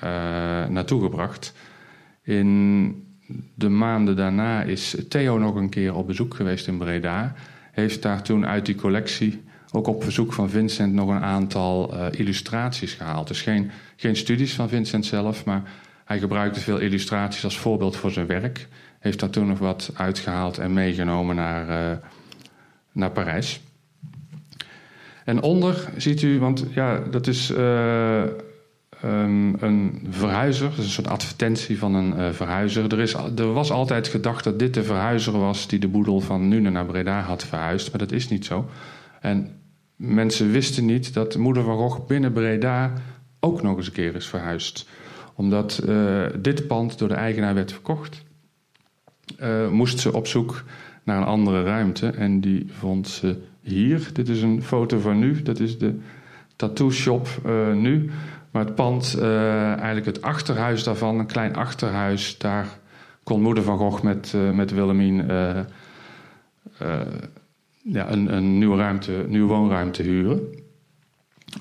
naartoe gebracht. In de maanden daarna is Theo nog een keer op bezoek geweest in Breda. Heeft daar toen uit die collectie, ook op verzoek van Vincent, nog een aantal illustraties gehaald. Dus geen, geen studies van Vincent zelf, maar hij gebruikte veel illustraties als voorbeeld voor zijn werk. Heeft daar toen nog wat uitgehaald en meegenomen naar, naar Parijs. En onder ziet u, want ja, dat is. Uh, um, een verhuizer, dat is een soort advertentie van een uh, verhuizer. Er, is, er was altijd gedacht dat dit de verhuizer was die de boedel van Nune naar Breda had verhuisd, maar dat is niet zo. En mensen wisten niet dat moeder van Gogh binnen Breda ook nog eens een keer is verhuisd. Omdat uh, dit pand door de eigenaar werd verkocht, moest ze op zoek naar een andere ruimte en die vond ze hier. Dit is een foto van nu, dat is de tattoo shop nu Maar het pand, eigenlijk het achterhuis daarvan, een klein achterhuis, daar kon moeder van Gogh met, met Willemien ja, een, een nieuwe, ruimte, nieuwe woonruimte huren.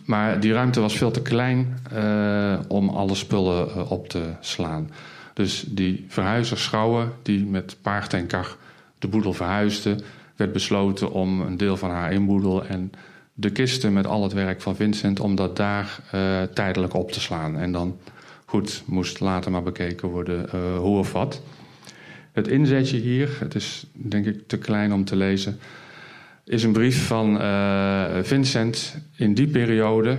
Maar die ruimte was veel te klein om alle spullen op te slaan. Dus die verhuizer Schouwen, die met paard en kar de boedel verhuisde, werd besloten om een deel van haar inboedel en de kisten met al het werk van Vincent, om dat daar uh, tijdelijk op te slaan. En dan, goed, moest later maar bekeken worden uh, hoe of wat. Het inzetje hier, het is denk ik te klein om te lezen, is een brief van uh, Vincent in die periode.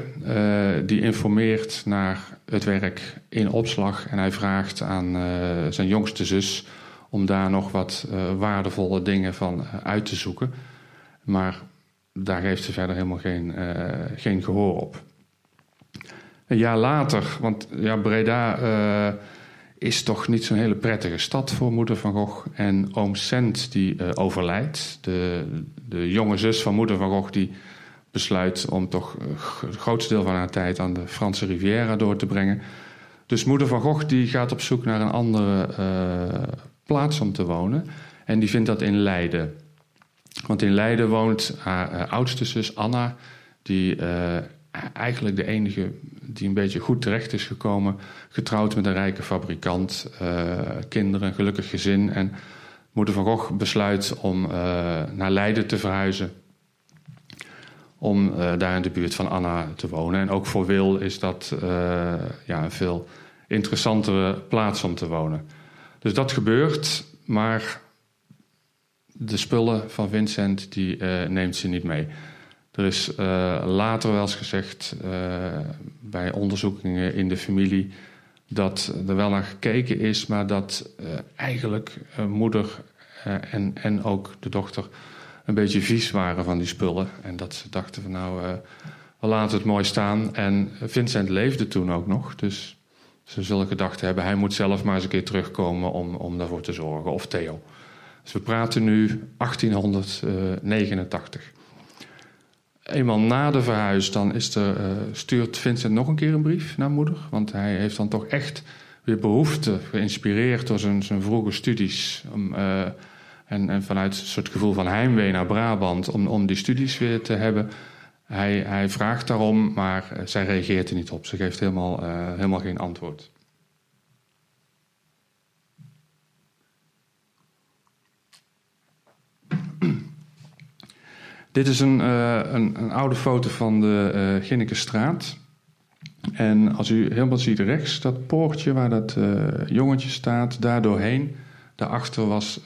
die informeert naar het werk in opslag. En hij vraagt aan zijn jongste zus om daar nog wat uh, waardevolle dingen van uh, uit te zoeken. Maar daar heeft ze verder helemaal geen, uh, geen gehoor op. Een jaar later, want ja, Breda is toch niet zo'n hele prettige stad voor moeder van Gogh. En oom Sent die overlijdt. De, de jonge zus van moeder van Gogh die besluit om toch het grootste deel van haar tijd aan de Franse Riviera door te brengen. Dus moeder van Gogh die gaat op zoek naar een andere plaats om te wonen. En die vindt dat in Leiden. Want in Leiden woont haar uh, oudste zus Anna, die uh, eigenlijk de enige die een beetje goed terecht is gekomen. Getrouwd met een rijke fabrikant, uh, kinderen, een gelukkig gezin. En moeder van Gogh besluit om naar Leiden te verhuizen. Om daar in de buurt van Anna te wonen. En ook voor Wil is dat ja, een veel interessantere plaats om te wonen. Dus dat gebeurt, maar de spullen van Vincent die, uh, neemt ze niet mee. Er is uh, later wel eens gezegd uh, bij onderzoekingen in de familie dat er wel naar gekeken is, maar dat eigenlijk moeder en, en ook de dochter een beetje vies waren van die spullen. En dat ze dachten van nou, we laten het mooi staan. En Vincent leefde toen ook nog, dus ze zullen gedacht hebben, hij moet zelf maar eens een keer terugkomen om, om daarvoor te zorgen. Of Theo. Dus we praten nu 1889. Eenmaal na de verhuis dan is er, uh, stuurt Vincent nog een keer een brief naar moeder. Want hij heeft dan toch echt weer behoefte, geïnspireerd door zijn, zijn vroege studies. Uh, en, en, vanuit een soort gevoel van heimwee naar Brabant om, om die studies weer te hebben. Hij, hij vraagt daarom, maar eh, zij reageert er niet op. Ze geeft helemaal, uh, helemaal geen antwoord. Dit is een, uh, een, een, oude foto van de uh, Ginnekenstraat. En als u helemaal ziet rechts, dat poortje waar dat uh, jongetje staat, daar doorheen. Daarachter was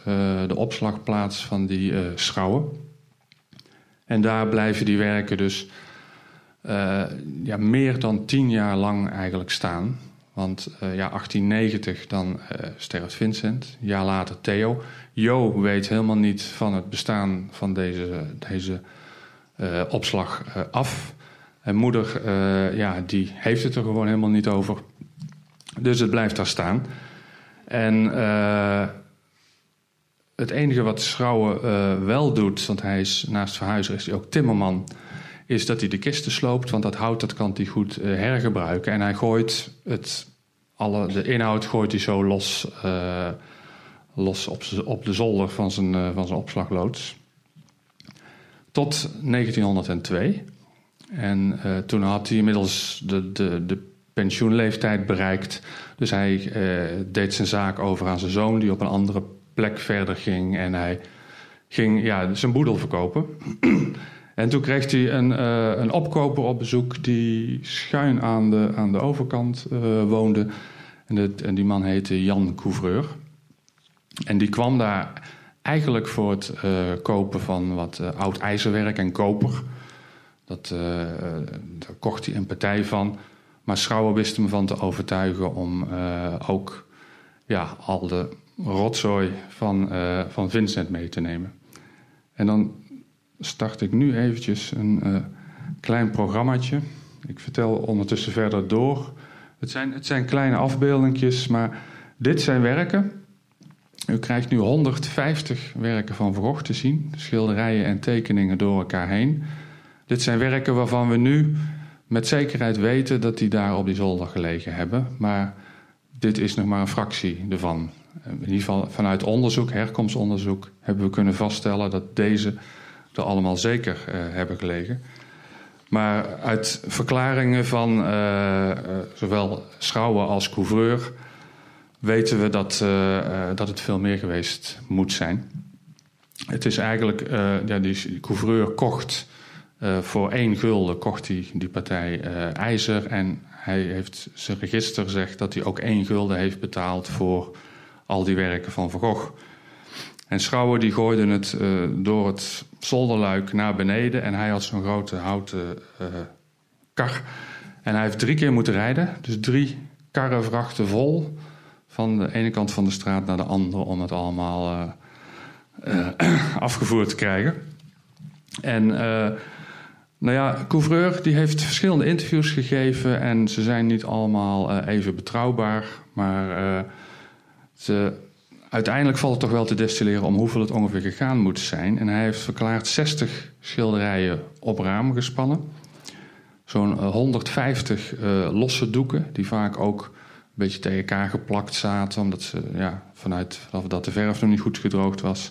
de opslagplaats van die schouwen. En daar blijven die werken dus uh, ja, meer dan tien jaar lang eigenlijk staan. Want uh, ja, 1890 dan uh, sterft Vincent, een jaar later Theo. Jo weet helemaal niet van het bestaan van deze, deze opslag af. En moeder, ja, die heeft het er gewoon helemaal niet over. Dus het blijft daar staan. En het enige wat Schrouwen uh, wel doet, want hij is naast verhuizer is hij ook timmerman, is dat hij de kisten sloopt, want dat hout dat kan hij goed uh, hergebruiken. En hij gooit het, alle, de inhoud gooit hij zo los, uh, los op, op de zolder van zijn, van zijn opslagloods. Tot 1902. En toen had hij inmiddels de, de, de pensioenleeftijd bereikt. Dus hij deed zijn zaak over aan zijn zoon, die op een andere plek verder ging. En hij ging ja, zijn boedel verkopen. en toen kreeg hij een, uh, een opkoper op bezoek die schuin aan de, aan de overkant uh, woonde. En, het, en, die man heette Jan Couvreur. En die kwam daar eigenlijk voor het uh, kopen van wat oud ijzerwerk en koper. Dat, daar kocht hij een partij van. Maar Schouwer wist hem van te overtuigen om ook ja, al de rotzooi van, uh, van Vincent mee te nemen. En dan start ik nu eventjes een uh, klein programmaatje. Ik vertel ondertussen verder door. Het zijn, het zijn kleine afbeeldingjes, maar dit zijn werken. U krijgt nu 150 werken van Van te zien. Schilderijen en tekeningen door elkaar heen. Dit zijn werken waarvan we nu met zekerheid weten dat die daar op die zolder gelegen hebben. Maar dit is nog maar een fractie ervan. In ieder geval vanuit onderzoek, herkomstonderzoek, hebben we kunnen vaststellen dat deze er allemaal zeker uh, hebben gelegen. Maar uit verklaringen van uh, zowel Schouwen als Couvreur weten we dat, dat het veel meer geweest moet zijn. Het is eigenlijk, ja, die Couvreur kocht voor één gulden kocht hij die partij ijzer en hij heeft zijn register zegt dat hij ook één gulden heeft betaald voor al die werken van Van Gogh. En Schouwen die gooide het uh, door het zolderluik naar beneden en hij had zo'n grote houten uh, kar. En hij heeft drie keer moeten rijden, dus drie karrenvrachten vol van de ene kant van de straat naar de andere om het allemaal uh, afgevoerd te krijgen. En nou ja, Couvreur die heeft verschillende interviews gegeven en ze zijn niet allemaal even betrouwbaar. Maar ze, uiteindelijk valt het toch wel te destilleren om hoeveel het ongeveer gegaan moet zijn. En hij heeft verklaard 60 schilderijen op ramen gespannen. Zo'n 150 uh, losse doeken, die vaak ook een beetje tegen elkaar geplakt zaten, omdat ze ja, vanuit dat de verf nog niet goed gedroogd was.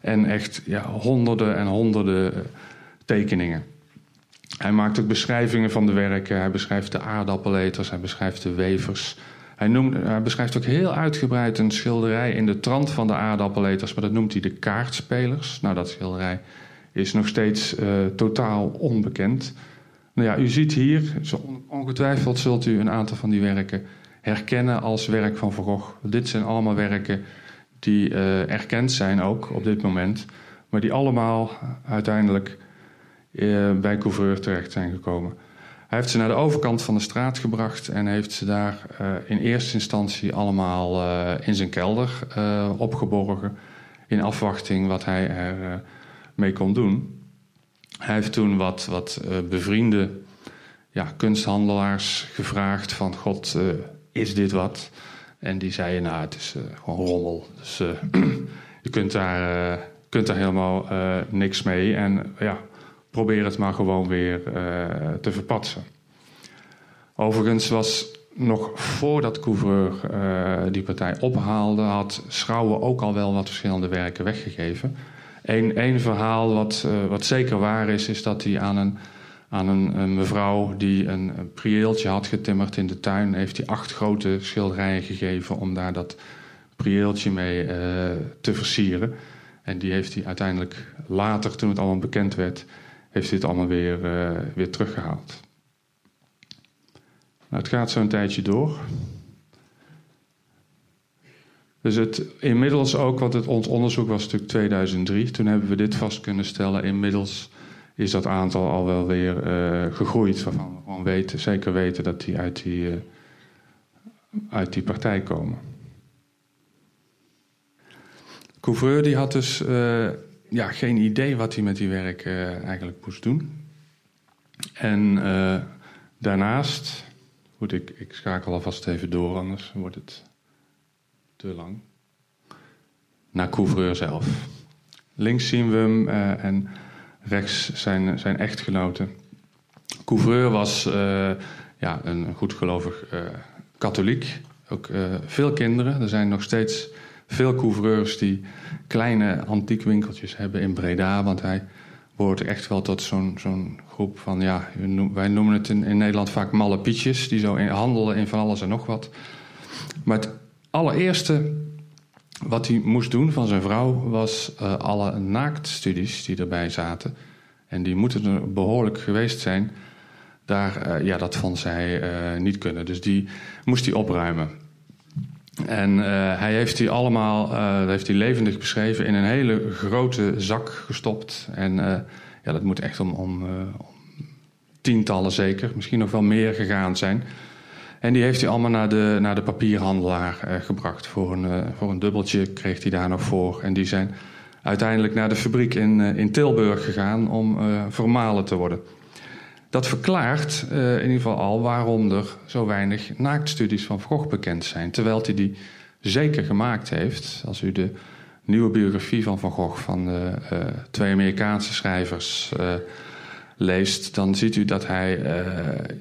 En echt ja, honderden en honderden tekeningen. Hij maakt ook beschrijvingen van de werken. Hij beschrijft de aardappeleters, hij beschrijft de wevers. Hij, beschrijft ook heel uitgebreid een schilderij in de trant van de aardappeleters, maar dat noemt hij de kaartspelers. Nou, dat schilderij is nog steeds uh, totaal onbekend. Nou ja, u ziet hier, ongetwijfeld zult u een aantal van die werken herkennen als werk van Van. Dit zijn allemaal werken die uh, erkend zijn ook op dit moment, maar die allemaal uiteindelijk uh, bij Couvreur terecht zijn gekomen. Hij heeft ze naar de overkant van de straat gebracht en heeft ze daar uh, in eerste instantie allemaal uh, in zijn kelder opgeborgen. In afwachting wat hij er mee kon doen. Hij heeft toen wat, wat bevriende ja, kunsthandelaars gevraagd van... God, is dit wat? En die zeiden, nou, het is gewoon rommel. Dus je kunt daar, kunt daar helemaal niks mee. En ja, probeer het maar gewoon weer uh, te verpatsen. Overigens was nog voordat Couvreur uh, die partij ophaalde, had Schouwen ook al wel wat verschillende werken weggegeven. Eén verhaal wat, uh, wat zeker waar is, is dat hij aan een, aan een, een mevrouw die een, een prieeltje had getimmerd in de tuin, heeft hij acht grote schilderijen gegeven om daar dat prieeltje mee te versieren. En die heeft hij uiteindelijk later, toen het allemaal bekend werd, heeft dit allemaal weer, uh, weer teruggehaald. Nou, het gaat zo'n tijdje door. Dus het, inmiddels ook, want het, ons onderzoek was natuurlijk 2003, toen hebben we dit vast kunnen stellen. Inmiddels is dat aantal al wel weer uh, gegroeid, waarvan we gewoon weten, zeker weten dat die uit die, uh, uit die partij komen. Couvreur die had dus ja, geen idee wat hij met die werk uh, eigenlijk moest doen. En uh, daarnaast, goed, ik, ik schakel alvast even door, anders wordt het te lang. Naar Couvreur zelf. Links zien we hem uh, en rechts zijn, zijn echtgenoten. Couvreur was ja, een goedgelovig katholiek. Ook veel kinderen. Er zijn nog steeds veel couvreurs die kleine antiekwinkeltjes hebben in Breda. Want hij behoort echt wel tot zo'n zo'n groep van, ja, wij noemen het in, Nederland vaak malle pietjes. Die zo handelen in van alles en nog wat. Maar het allereerste wat hij moest doen van zijn vrouw was uh, alle naaktstudies die erbij zaten. En die moeten er behoorlijk geweest zijn. Daar, uh, ja, dat vond zij uh, niet kunnen. Dus die moest hij opruimen. En uh, hij heeft die allemaal uh, heeft die levendig beschreven in een hele grote zak gestopt. En uh, ja, dat moet echt om, om, om, tientallen zeker, misschien nog wel meer gegaan zijn. En die heeft hij allemaal naar de, naar de papierhandelaar gebracht. Voor een, voor een dubbeltje kreeg hij daar nog voor. En die zijn uiteindelijk naar de fabriek in, in Tilburg gegaan om vermalen te worden. Dat verklaart uh, in ieder geval al waarom er zo weinig naaktstudies van Van Gogh bekend zijn. Terwijl hij die zeker gemaakt heeft. Als u de nieuwe biografie van Van Gogh van de uh, twee Amerikaanse schrijvers leest, dan ziet u dat hij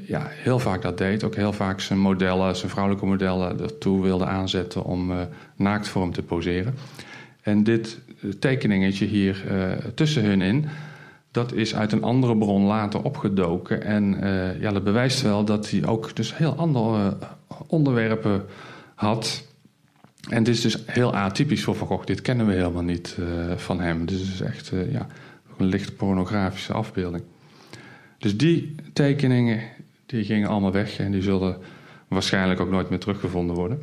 ja, heel vaak dat deed. Ook heel vaak zijn modellen, zijn vrouwelijke modellen ertoe wilde aanzetten om naakt voor hem te poseren. En dit tekeningetje hier tussen hun in, dat is uit een andere bron later opgedoken. En ja, dat bewijst wel dat hij ook dus heel andere onderwerpen had. En dit is dus heel atypisch voor Van Gogh. Dit kennen we helemaal niet uh, van hem. Dit is echt ja, een licht pornografische afbeelding. Dus die tekeningen die gingen allemaal weg en die zullen waarschijnlijk ook nooit meer teruggevonden worden.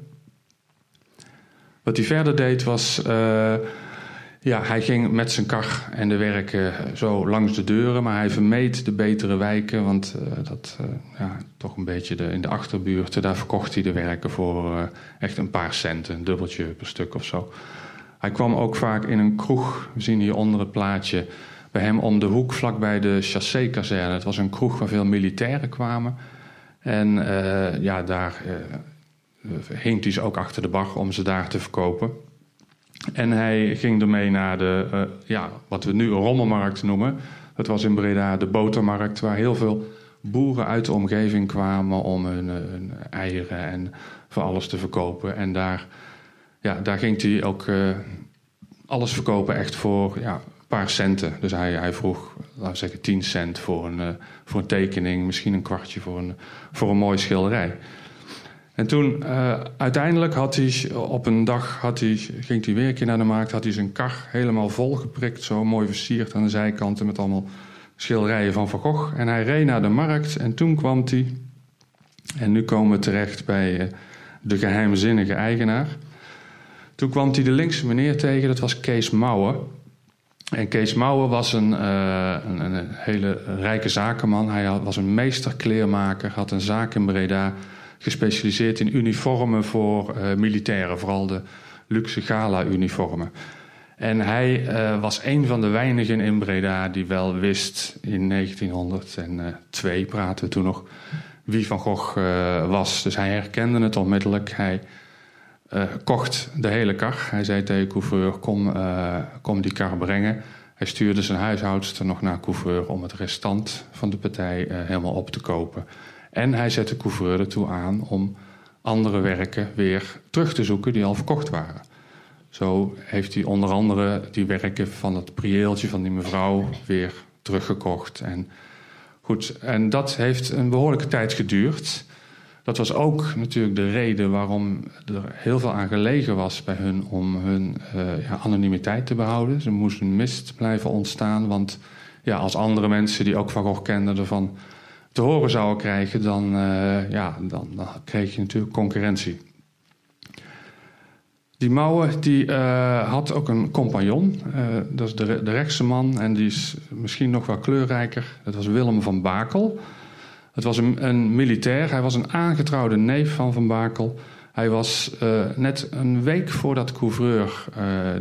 Wat hij verder deed was ja, hij ging met zijn kar en de werken zo langs de deuren, maar hij vermeed de betere wijken, want uh, dat uh, ja, toch een beetje de, in de achterbuurten, daar verkocht hij de werken voor echt een paar centen, een dubbeltje per stuk of zo. Hij kwam ook vaak in een kroeg, we zien hier onder het plaatje, bij hem om de hoek vlakbij de chassé-kazerne. Het was een kroeg waar veel militairen kwamen. En ja, daar hing hij ze ook achter de bar om ze daar te verkopen. En hij ging ermee naar de, uh, ja, wat we nu een rommelmarkt noemen. Dat was in Breda de botermarkt, waar heel veel boeren uit de omgeving kwamen om hun, hun eieren en voor alles te verkopen. En daar, ja, daar ging hij ook uh, alles verkopen echt voor ja, een paar centen. Dus hij, hij vroeg, laten we zeggen, 10 cent voor een, voor een tekening, misschien een kwartje voor een, voor een mooie schilderij. En toen uh, uiteindelijk had hij op een dag had hij, ging hij weer een keer naar de markt, had hij zijn kar helemaal vol geprikt, zo mooi versierd aan de zijkanten met allemaal schilderijen van Van Gogh. En hij reed naar de markt en toen kwam hij, en nu komen we terecht bij uh, de geheimzinnige eigenaar. Toen kwam hij de linkse meneer tegen, dat was Kees Mouwen. En Kees Mouwen was een, uh, een, een, hele rijke zakenman. Hij was een meesterkleermaker, had een zaak in Breda gespecialiseerd in uniformen voor uh, militairen, vooral de luxe gala-uniformen. En hij uh, was een van de weinigen in Breda die wel wist in 1902, praten we toen nog, wie Van Gogh uh, was. Dus hij herkende het onmiddellijk. Hij kocht de hele kar. Hij zei tegen Couvreur, kom, kom die kar brengen. Hij stuurde zijn huishoudster nog naar Couvreur om het restant van de partij helemaal op te kopen. En hij zette Couvreur ertoe aan om andere werken weer terug te zoeken die al verkocht waren. Zo heeft hij onder andere die werken van het prieeltje van die mevrouw weer teruggekocht. En, goed, en dat heeft een behoorlijke tijd geduurd. Dat was ook natuurlijk de reden waarom er heel veel aan gelegen was bij hun om hun uh, ja, anonimiteit te behouden. Ze moesten mist blijven ontstaan, want ja, als andere mensen die ook Van Gogh kenden ervan te horen zouden krijgen, dan, uh, ja, dan, dan, kreeg je natuurlijk concurrentie. Die Mouwen die, uh, had ook een compagnon, uh, dat is de, de rechtse man, en die is misschien nog wel kleurrijker. Dat was Willem van Bakel. Het was een, een militair, hij was een aangetrouwde neef van Van Bakel. Hij was net een week voordat Couvreur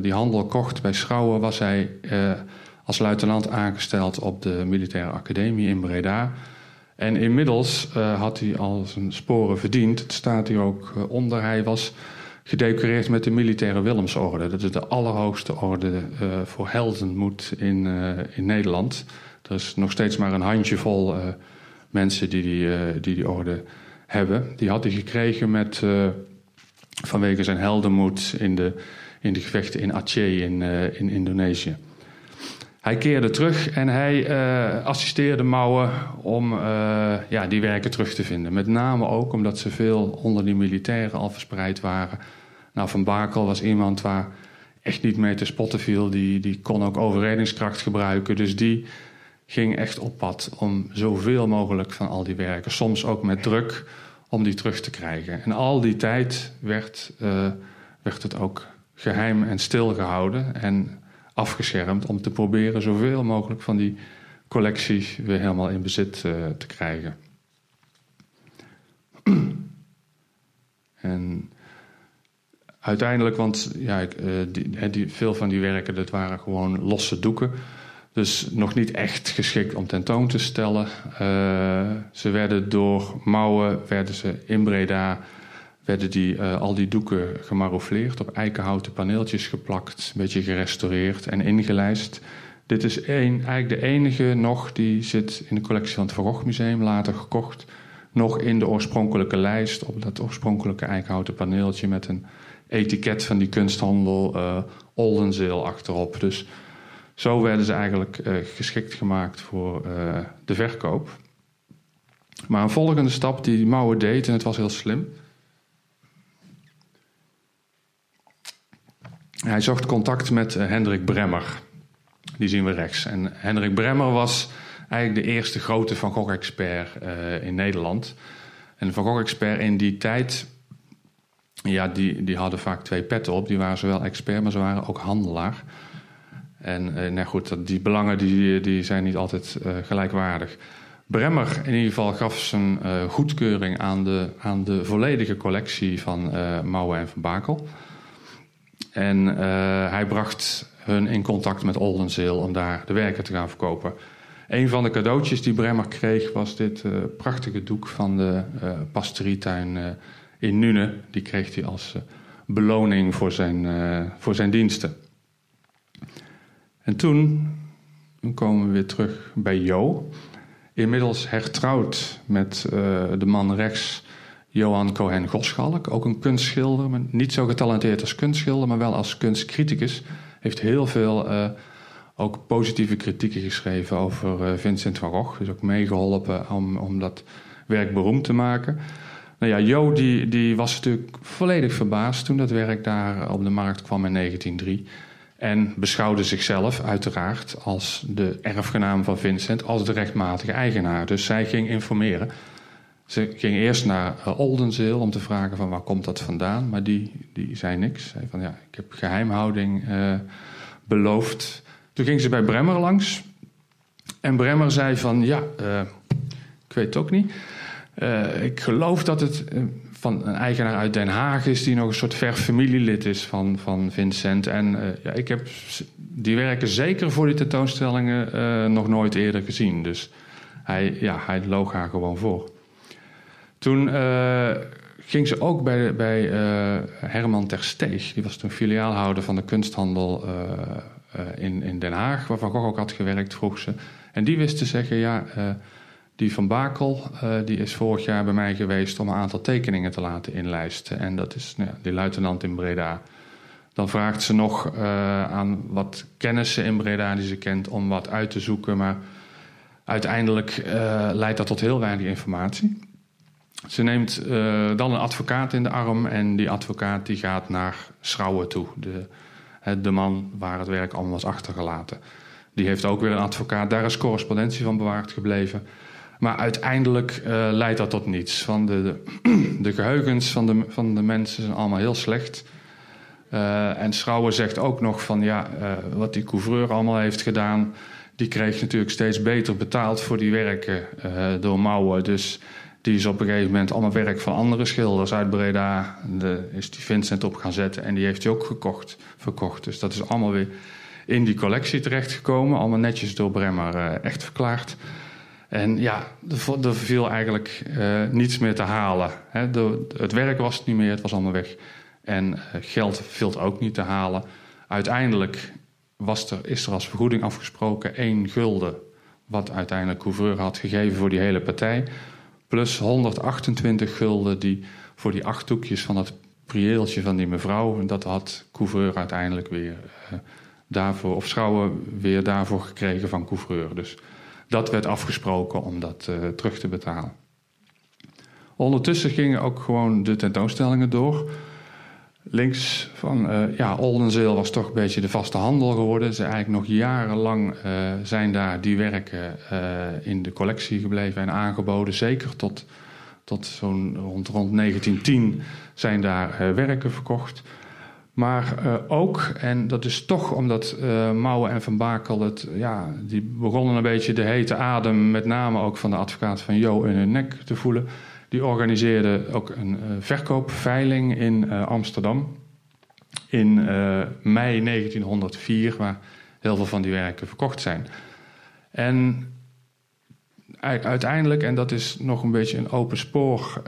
die handel kocht bij Schouwen, was hij als luitenant aangesteld op de militaire academie in Breda. En inmiddels uh, had hij al zijn sporen verdiend. Het staat hier ook uh, onder. Hij was gedecoreerd met de militaire Willemsorde. Dat is de allerhoogste orde uh, voor heldenmoed in, in Nederland. Er is nog steeds maar een handjevol mensen die die, die die orde hebben. Die had hij gekregen met, vanwege zijn heldenmoed in de, in de gevechten in Aceh in, in Indonesië. Hij keerde terug en hij uh, assisteerde Mouwen om uh, ja, die werken terug te vinden. Met name ook omdat ze veel onder die militairen al verspreid waren. Nou, Van Bakel was iemand waar echt niet mee te spotten viel. Die, die kon ook overredingskracht gebruiken. Dus die ging echt op pad om zoveel mogelijk van al die werken, soms ook met druk, om die terug te krijgen. En al die tijd werd, uh, werd het ook geheim en stil gehouden. En afgeschermd om te proberen zoveel mogelijk van die collecties weer helemaal in bezit uh, te krijgen. en uiteindelijk, want ja, uh, die, veel van die werken dat waren gewoon losse doeken. Dus nog niet echt geschikt om tentoon te stellen. Uh, ze werden door mouwen, werden ze in Breda werden die, uh, al die doeken gemaroufleerd, op eikenhouten paneeltjes geplakt, een beetje gerestaureerd en ingelijst. Dit is een, eigenlijk de enige nog die zit in de collectie van het Gogh Museum, later gekocht. Nog in de oorspronkelijke lijst, op dat oorspronkelijke eikenhouten paneeltje met een etiket van die kunsthandel uh, Oldenzeel achterop. Dus zo werden ze eigenlijk uh, geschikt gemaakt voor de verkoop. Maar een volgende stap die Mouwen deed, en het was heel slim. Hij zocht contact met Hendrik Bremmer. Die zien we rechts. En Hendrik Bremmer was eigenlijk de eerste grote Van Gogh-expert uh, in Nederland. En Van Gogh-expert in die tijd, ja, die, die hadden vaak twee petten op. Die waren zowel expert, maar ze waren ook handelaar. En uh, nou goed, die belangen die, die zijn niet altijd gelijkwaardig. Bremmer in ieder geval gaf zijn goedkeuring aan de, aan de volledige collectie van Mouwen en Van Bakel. En hij bracht hun in contact met Oldenzeel om daar de werken te gaan verkopen. Een van de cadeautjes die Bremmer kreeg was dit uh, prachtige doek van de uh, pastorietuin in Nune. Die kreeg hij als beloning voor zijn, voor zijn diensten. En toen, toen komen we weer terug bij Jo. Inmiddels hertrouwd met de man rechts, Johan Cohen Goschalk. Ook een kunstschilder, maar niet zo getalenteerd als kunstschilder, maar wel als kunstcriticus. Heeft heel veel ook positieve kritieken geschreven over uh, Vincent van Gogh. Dus ook meegeholpen om, om dat werk beroemd te maken. Nou ja, Jo die, die was natuurlijk volledig verbaasd toen dat werk daar op de markt kwam in 1903. En beschouwde zichzelf uiteraard als de erfgenaam van Vincent, als de rechtmatige eigenaar. Dus zij ging informeren. Ze ging eerst naar uh, Oldenzeel om te vragen van waar komt dat vandaan. Maar die, die zei niks. Zei van ja, ik heb geheimhouding uh, beloofd. Toen ging ze bij Bremmer langs. En Bremmer zei van, ja, uh, ik weet het ook niet. Ik geloof dat het van een eigenaar uit Den Haag is... die nog een soort ver familielid is van, van Vincent. En ja, ik heb die werken zeker voor die tentoonstellingen nog nooit eerder gezien. Dus hij, ja, hij loog haar gewoon voor. Toen ging ze ook bij, bij Herman Tersteeg. Die was toen filiaalhouder van de kunsthandel uh, in, in Den Haag, waar Van Gogh ook had gewerkt, vroeg ze. En die wist te zeggen, ja, uh, die Van Bakel, uh, die is vorig jaar bij mij geweest om een aantal tekeningen te laten inlijsten. En dat is nou, die luitenant in Breda. Dan vraagt ze nog aan wat kennissen in Breda die ze kent om wat uit te zoeken. Maar uiteindelijk leidt dat tot heel weinig informatie. Ze neemt dan een advocaat in de arm en die advocaat die gaat naar Schrouwen toe. De, de man waar het werk allemaal was achtergelaten. Die heeft ook weer een advocaat. Daar is correspondentie van bewaard gebleven. Maar uiteindelijk uh, leidt dat tot niets. Van de, de, geheugens van de, van de mensen zijn allemaal heel slecht. Uh, en Schrouwer zegt ook nog van ja, wat die couvreur allemaal heeft gedaan. Die kreeg natuurlijk steeds beter betaald voor die werken door Mouwen. Dus die is op een gegeven moment allemaal werk van andere schilders uit Breda. De, is die Vincent op gaan zetten en die heeft hij ook gekocht, verkocht. Dus dat is allemaal weer in die collectie terechtgekomen. Allemaal netjes door Bremmer uh, echt verklaard. En ja, er, viel eigenlijk uh, niets meer te halen. Het werk was het niet meer, het was allemaal weg. En uh, geld viel ook niet te halen. Uiteindelijk was er, is er als vergoeding afgesproken één gulden... wat uiteindelijk Couvreur had gegeven voor die hele partij plus 128 gulden die voor die acht doekjes van dat prieeltje van die mevrouw. En dat had couvreur uiteindelijk weer uh, daarvoor, of schouwen weer daarvoor gekregen van couvreur. Dus dat werd afgesproken om dat uh, terug te betalen. Ondertussen gingen ook gewoon de tentoonstellingen door. Links van, uh, ja, Oldenzeel was toch een beetje de vaste handel geworden. Ze eigenlijk nog jarenlang uh, zijn daar die werken uh, in de collectie gebleven en aangeboden. Zeker tot, tot zo'n rond, rond 1910 zijn daar werken verkocht. Maar ook, en dat is toch omdat Mouwen en Van Bakel het, ja, die begonnen een beetje de hete adem, met name ook van de advocaat van Jo in hun nek te voelen die organiseerde ook een uh, verkoopveiling in uh, Amsterdam in uh, mei 1904, waar heel veel van die werken verkocht zijn. En uiteindelijk, en dat is nog een beetje een open spoor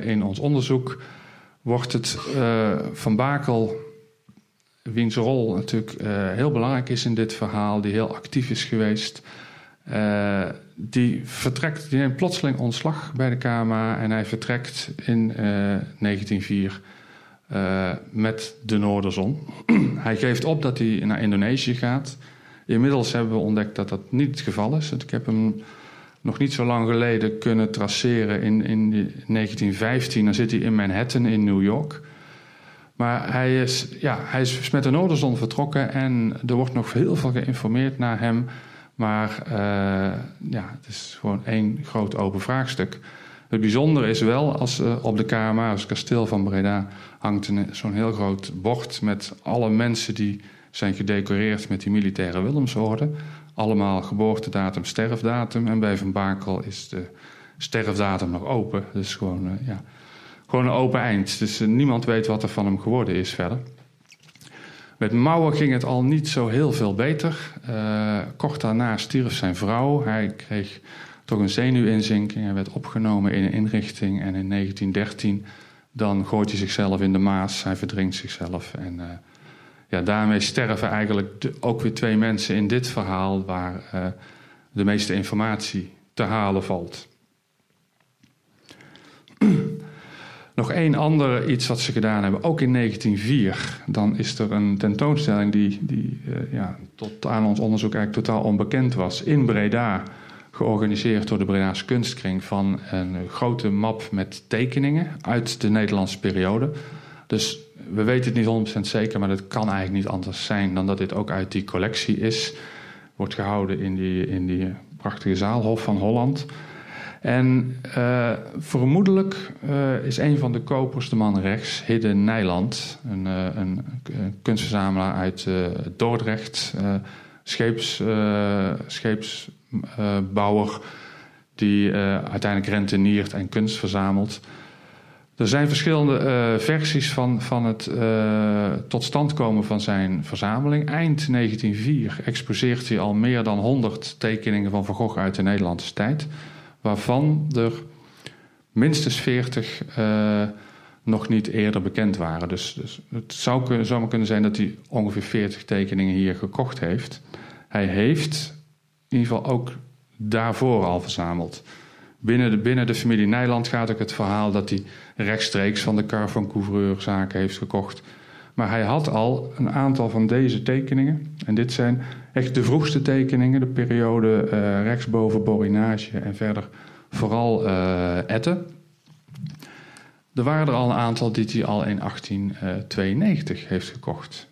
in ons onderzoek, wordt het Van Bakel wiens rol natuurlijk heel belangrijk is in dit verhaal, die heel actief is geweest. Die vertrekt, die neemt plotseling ontslag bij de KMA en hij vertrekt in 1904 met de Noorderzon. hij geeft op dat hij naar Indonesië gaat. Inmiddels hebben we ontdekt dat dat niet het geval is. Ik heb hem nog niet zo lang geleden kunnen traceren in, in 1915. Dan zit hij in Manhattan in New York. Maar hij is, ja, hij is met de Noorderzon vertrokken en er wordt nog heel veel geïnformeerd naar hem. Maar uh, ja, het is gewoon één groot open vraagstuk. Het bijzondere is wel, als uh, op de KMA, als kasteel van Breda, hangt zo'n heel groot bord met alle mensen die zijn gedecoreerd met die militaire Willemsorde. Allemaal geboortedatum, sterfdatum. En bij Van Bakel is de sterfdatum nog open. Dus gewoon, uh, ja, gewoon een open eind. Dus niemand weet wat er van hem geworden is verder. Met Mouwen ging het al niet zo heel veel beter. Uh, kort daarna stierf zijn vrouw. Hij kreeg toch een zenuwinzinking. Hij werd opgenomen in een inrichting. En in 1913 dan gooit hij zichzelf in de Maas. Hij verdrinkt zichzelf. En ja, daarmee sterven eigenlijk ook weer twee mensen in dit verhaal waar uh, de meeste informatie te halen valt. Nog één ander iets wat ze gedaan hebben, ook in 1904. Dan is er een tentoonstelling die, die uh, ja, tot aan ons onderzoek eigenlijk totaal onbekend was. In Breda, georganiseerd door de Breda's Kunstkring... van een grote map met tekeningen uit de Nederlandse periode. Dus we weten het niet 100% zeker, maar het kan eigenlijk niet anders zijn dan dat dit ook uit die collectie is. Wordt gehouden in die, in die prachtige zaalhof van Holland. En uh, vermoedelijk uh, is een van de kopers, de man rechts, Hidden Nijland, een, uh, een, kunstverzamelaar uit Dordrecht, scheeps, scheepsbouwer, die uiteindelijk renteniert en kunst verzamelt. Er zijn verschillende versies van, van het tot stand komen van zijn verzameling. Eind 1904 exposeert hij al meer dan 100 tekeningen van Van Gogh uit de Nederlandse tijd, waarvan er minstens 40 uh, eh, nog niet eerder bekend waren. Dus, dus het zou, maar kunnen zijn dat hij ongeveer 40 tekeningen hier gekocht heeft. Hij heeft in ieder geval ook daarvoor al verzameld. Binnen de, binnen de familie Nijland gaat ook het verhaal dat hij rechtstreeks van de Car van Couvreur zaken heeft gekocht. Maar hij had al een aantal van deze tekeningen. En dit zijn echt de vroegste tekeningen, de periode uh, rechtsboven Borinage en verder vooral uh, Etten. Er waren er al een aantal die hij al in 1892 heeft gekocht.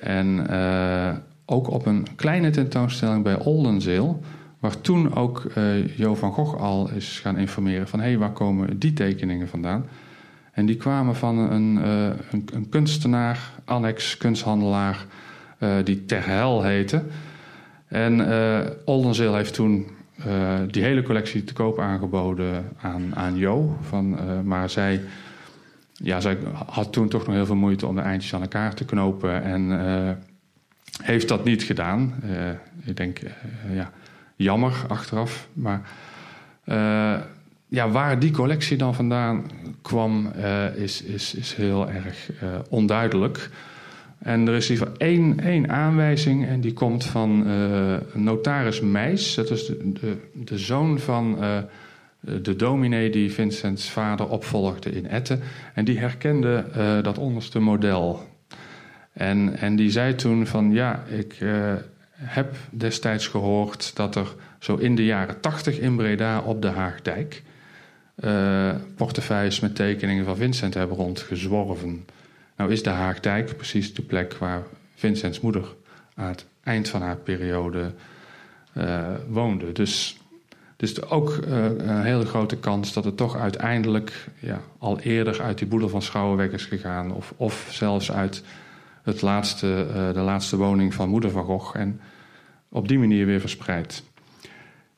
En ook op een kleine tentoonstelling bij Oldenzeel Waar toen ook Jo van Gogh al is gaan informeren van... hé, hey, waar komen die tekeningen vandaan? En die kwamen van een, uh, een, een, kunstenaar, annex kunsthandelaar... Uh, die Terhel heette. En Oldenzeel heeft toen die hele collectie te koop aangeboden aan, aan Jo. Van, maar zij, ja, zij had toen toch nog heel veel moeite om de eindjes aan elkaar te knopen... en heeft dat niet gedaan. ik denk, ja jammer achteraf. Maar uh, ja, waar die collectie dan vandaan kwam, uh, is, is, is heel erg uh, onduidelijk. En er is geval één, één aanwijzing en die komt van notaris Meis. Dat is de, de, de zoon van de dominee die Vincents vader opvolgde in Etten. En die herkende dat onderste model. En, en die zei toen van ja, ik heb destijds gehoord dat er zo in de jaren tachtig in Breda op de Haagdijk uh, portefeuilles met tekeningen van Vincent hebben rondgezworven. Nou is de Haagdijk precies de plek waar Vincents moeder aan het eind van haar periode uh, woonde. Dus, dus ook uh, een hele grote kans dat het toch uiteindelijk ja, al eerder uit die boedel van Schouwenweg is gegaan. Of, of zelfs uit het laatste, de laatste woning van moeder van Gogh. En op die manier weer verspreid.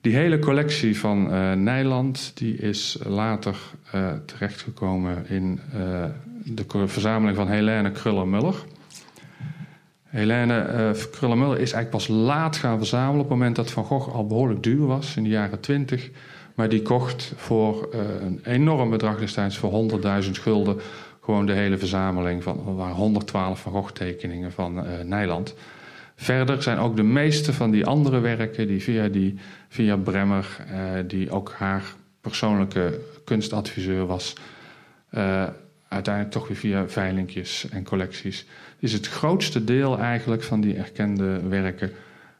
Die hele collectie van uh, Nijland die is later uh, terechtgekomen in uh, de verzameling van Helene Kruller-Muller. Helene Kruller-Muller is eigenlijk pas laat gaan verzamelen... op het moment dat Van Gogh al behoorlijk duur was, in de jaren twintig. Maar die kocht voor een enorm bedrag destijds, voor 100.000 gulden gewoon de hele verzameling van er waren 112 Van Gogh tekeningen van Nijland. Verder zijn ook de meeste van die andere werken die via, die, via Bremmer, die ook haar persoonlijke kunstadviseur was, uiteindelijk toch weer via veilingjes en collecties, is het grootste deel eigenlijk van die erkende werken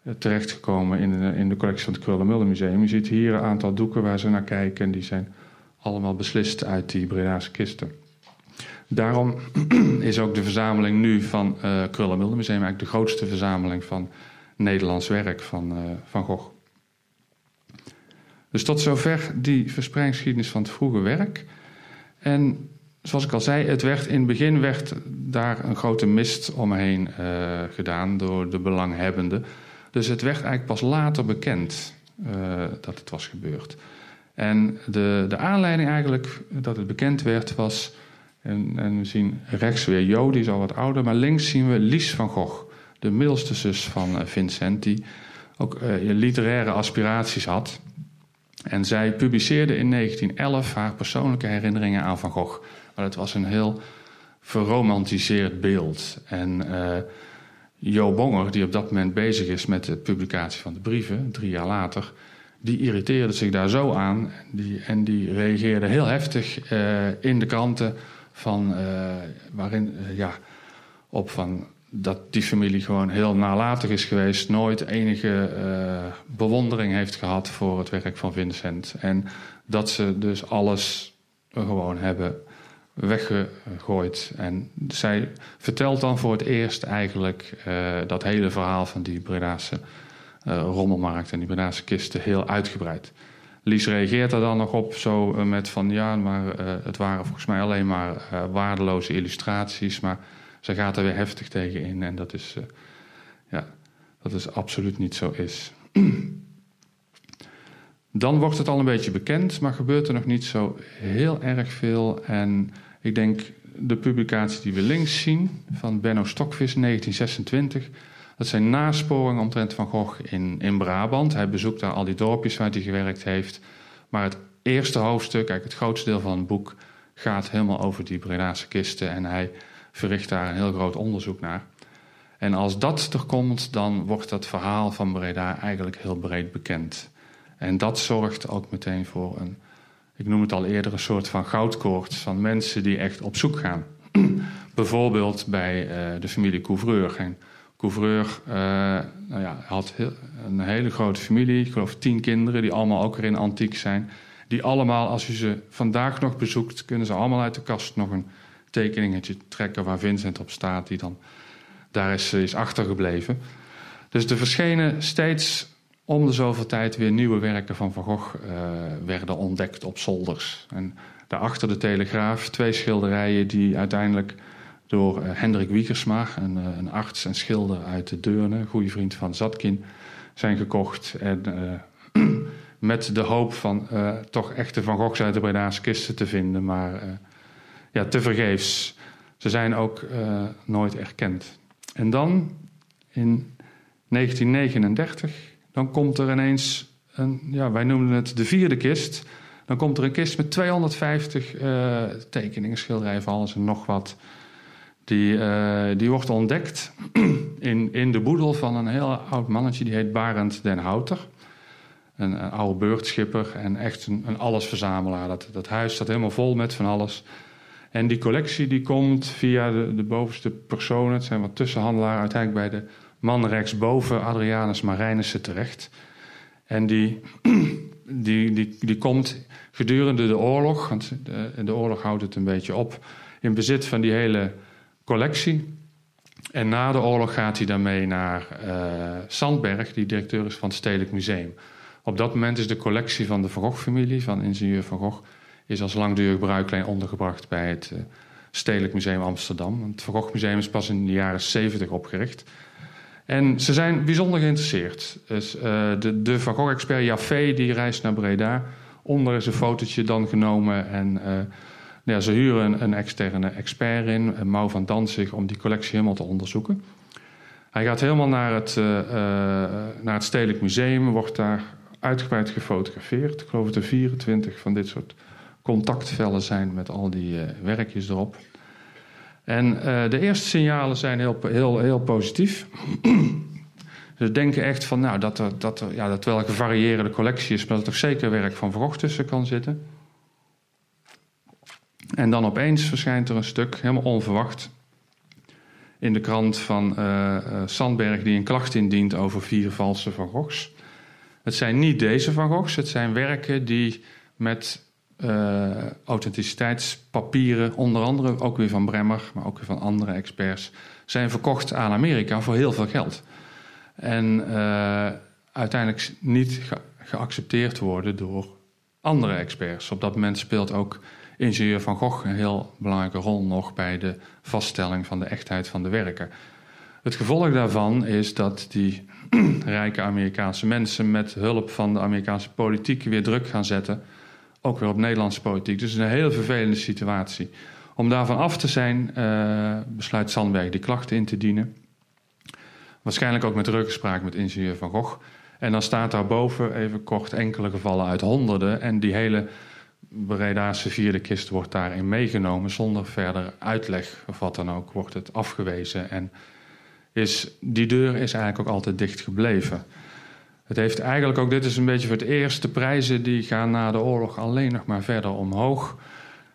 eh, terechtgekomen in de, in de collectie van het Krullenmullen Museum. Je ziet hier een aantal doeken waar ze naar kijken en die zijn allemaal beslist uit die Breda's kisten. Daarom is ook de verzameling nu van uh, Museum eigenlijk de grootste verzameling van Nederlands werk van, uh, van Gogh. Dus tot zover die verspreidingsgeschiedenis van het vroege werk. En zoals ik al zei, het werd, in het begin werd daar een grote mist omheen uh, gedaan door de belanghebbenden. Dus het werd eigenlijk pas later bekend dat het was gebeurd. En de, de aanleiding eigenlijk dat het bekend werd was... En, en we zien rechts weer Jo, die is al wat ouder... maar links zien we Lies van Gogh, de middelste zus van uh, Vincent... die ook literaire aspiraties had... En zij publiceerde in 1911 haar persoonlijke herinneringen aan Van Gogh. Maar het was een heel verromantiseerd beeld. En uh, Jo Bonger, die op dat moment bezig is met de publicatie van de brieven, drie jaar later, die irriteerde zich daar zo aan. En die, en die reageerde heel heftig in de kranten van, uh, waarin, ja, op van dat die familie gewoon heel nalatig is geweest, nooit enige bewondering heeft gehad voor het werk van Vincent. En dat ze dus alles gewoon hebben weggegooid. En zij vertelt dan voor het eerst eigenlijk dat hele verhaal van die Bredaanse rommelmarkt en die Bredaanse kisten heel uitgebreid. Lies reageert er dan nog op zo uh, met van ja, maar het waren volgens mij alleen maar waardeloze illustraties. Maar zij gaat er weer heftig tegen in en dat is, ja, dat is absoluut niet zo is. Dan wordt het al een beetje bekend, maar gebeurt er nog niet zo heel erg veel. En ik denk de publicatie die we links zien van Benno Stokvis 1926. Dat zijn nasporingen omtrent Van Gogh in, in Brabant. Hij bezoekt daar al die dorpjes waar hij gewerkt heeft. Maar het eerste hoofdstuk, kijk, het grootste deel van het boek, gaat helemaal over die Bredaanse kisten. En hij verricht daar een heel groot onderzoek naar. En als dat er komt, dan wordt dat verhaal van Breda eigenlijk heel breed bekend. En dat zorgt ook meteen voor een ik noem het al eerder, een soort van goudkoorts van mensen die echt op zoek gaan. Bijvoorbeeld bij uh, de familie Couvreur. Couvreur uh, nou ja, had heel, een hele grote familie, ik geloof tien kinderen, die allemaal ook weer in antiek zijn. Die allemaal, als u ze vandaag nog bezoekt, kunnen ze allemaal uit de kast nog een tekeningetje trekken waar Vincent op staat, die dan daar is, is achtergebleven. Dus er verschenen steeds om de zoveel tijd weer nieuwe werken van Van Gogh uh, werden ontdekt op zolders. En daarachter de Telegraaf twee schilderijen die uiteindelijk door uh, Hendrik Wiegersma, een, uh, een, arts en schilder uit de Deurne, goede vriend van Zatkin, zijn gekocht. En met de hoop van toch echte Van Goghs uit de Bredaanse kisten te vinden, maar ja, tevergeefs. Ze zijn ook nooit erkend. En dan in 1939 dan komt er ineens, een, ja, wij noemen het de vierde kist. Dan komt er een kist met 250 uh, eh, tekeningen, schilderijen van alles en nog wat. Die, uh, die wordt ontdekt in, in de boedel van een heel oud mannetje, die heet Barend den Houter. Een, een oude beurtschipper en echt een, een allesverzamelaar. Dat, dat huis staat helemaal vol met van alles. En die collectie die komt via de, de bovenste personen, het zijn wat tussenhandelaren, uiteindelijk bij de man rechtsboven, Adrianus Marijnissen, terecht. En die, die, die, die komt gedurende de oorlog, want de, de oorlog houdt het een beetje op, in bezit van die hele collectie. En na de oorlog gaat hij daarmee naar uh, Sandberg, die directeur is van het Stedelijk Museum. Op dat moment is de collectie van de Van Gogh-familie, van ingenieur Van Gogh, is als langdurig bruiklijn ondergebracht bij het uh, Stedelijk Museum Amsterdam. Het Van Gogh Museum is pas in de jaren 70 opgericht. En ze zijn bijzonder geïnteresseerd. Dus, uh, de, de Van Gogh-expert Jaffe die reist naar Breda. Onder is een fotootje dan genomen. En ja, ze huren een, externe expert in, Mau van Danzig, om die collectie helemaal te onderzoeken. Hij gaat helemaal naar het, uh, naar het Stedelijk Museum, wordt daar uitgebreid gefotografeerd. Ik geloof dat er 24 van dit soort contactvellen zijn met al die werkjes erop. En de eerste signalen zijn heel, heel, heel positief. Ze denken echt van, nou, dat er, dat ja, dat wel een gevarieerde collectie is, maar dat er zeker werk van Van tussen kan zitten. En dan opeens verschijnt er een stuk, helemaal onverwacht, in de krant van uh, Sandberg die een klacht indient over vier valse Van Goghs. Het zijn niet deze Van Goghs, het zijn werken die met uh, authenticiteitspapieren, onder andere ook weer van Bremmer, maar ook weer van andere experts, zijn verkocht aan Amerika voor heel veel geld. En uiteindelijk niet geaccepteerd worden door andere experts. Op dat moment speelt ook ingenieur Van Gogh een heel belangrijke rol nog bij de vaststelling van de echtheid van de werken. Het gevolg daarvan is dat die rijke Amerikaanse mensen met hulp van de Amerikaanse politiek weer druk gaan zetten. Ook weer op Nederlandse politiek. Dus een hele vervelende situatie. Om daarvan af te zijn, uh, besluit Sandberg die klachten in te dienen. Waarschijnlijk ook met ruggespraak met ingenieur Van Gogh. En dan staat daarboven, even kort, enkele gevallen uit honderden. En die hele Bredaanse vierde kist wordt daarin meegenomen zonder verder uitleg of wat dan ook, wordt het afgewezen. En is, die deur is eigenlijk ook altijd dicht gebleven. Het heeft eigenlijk ook, dit is een beetje voor het eerst, de prijzen die gaan na de oorlog alleen nog maar verder omhoog.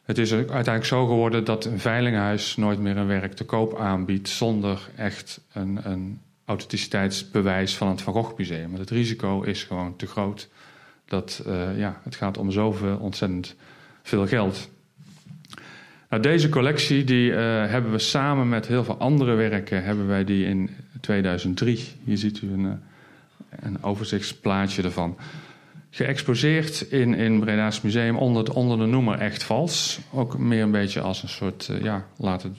Het is uiteindelijk zo geworden dat een veilinghuis nooit meer een werk te koop aanbiedt zonder echt een, een authenticiteitsbewijs van het Van Gogh Museum. Het risico is gewoon te groot dat uh, ja, het gaat om zoveel ontzettend veel geld. Nou, deze collectie die, uh, hebben we samen met heel veel andere werken, hebben wij die in 2003, hier ziet u een, eh, een overzichtsplaatje ervan, geëxposeerd in, in Breda's Museum onder, onder de noemer Echt Vals. Ook meer een beetje als een soort, uh, ja, laat het,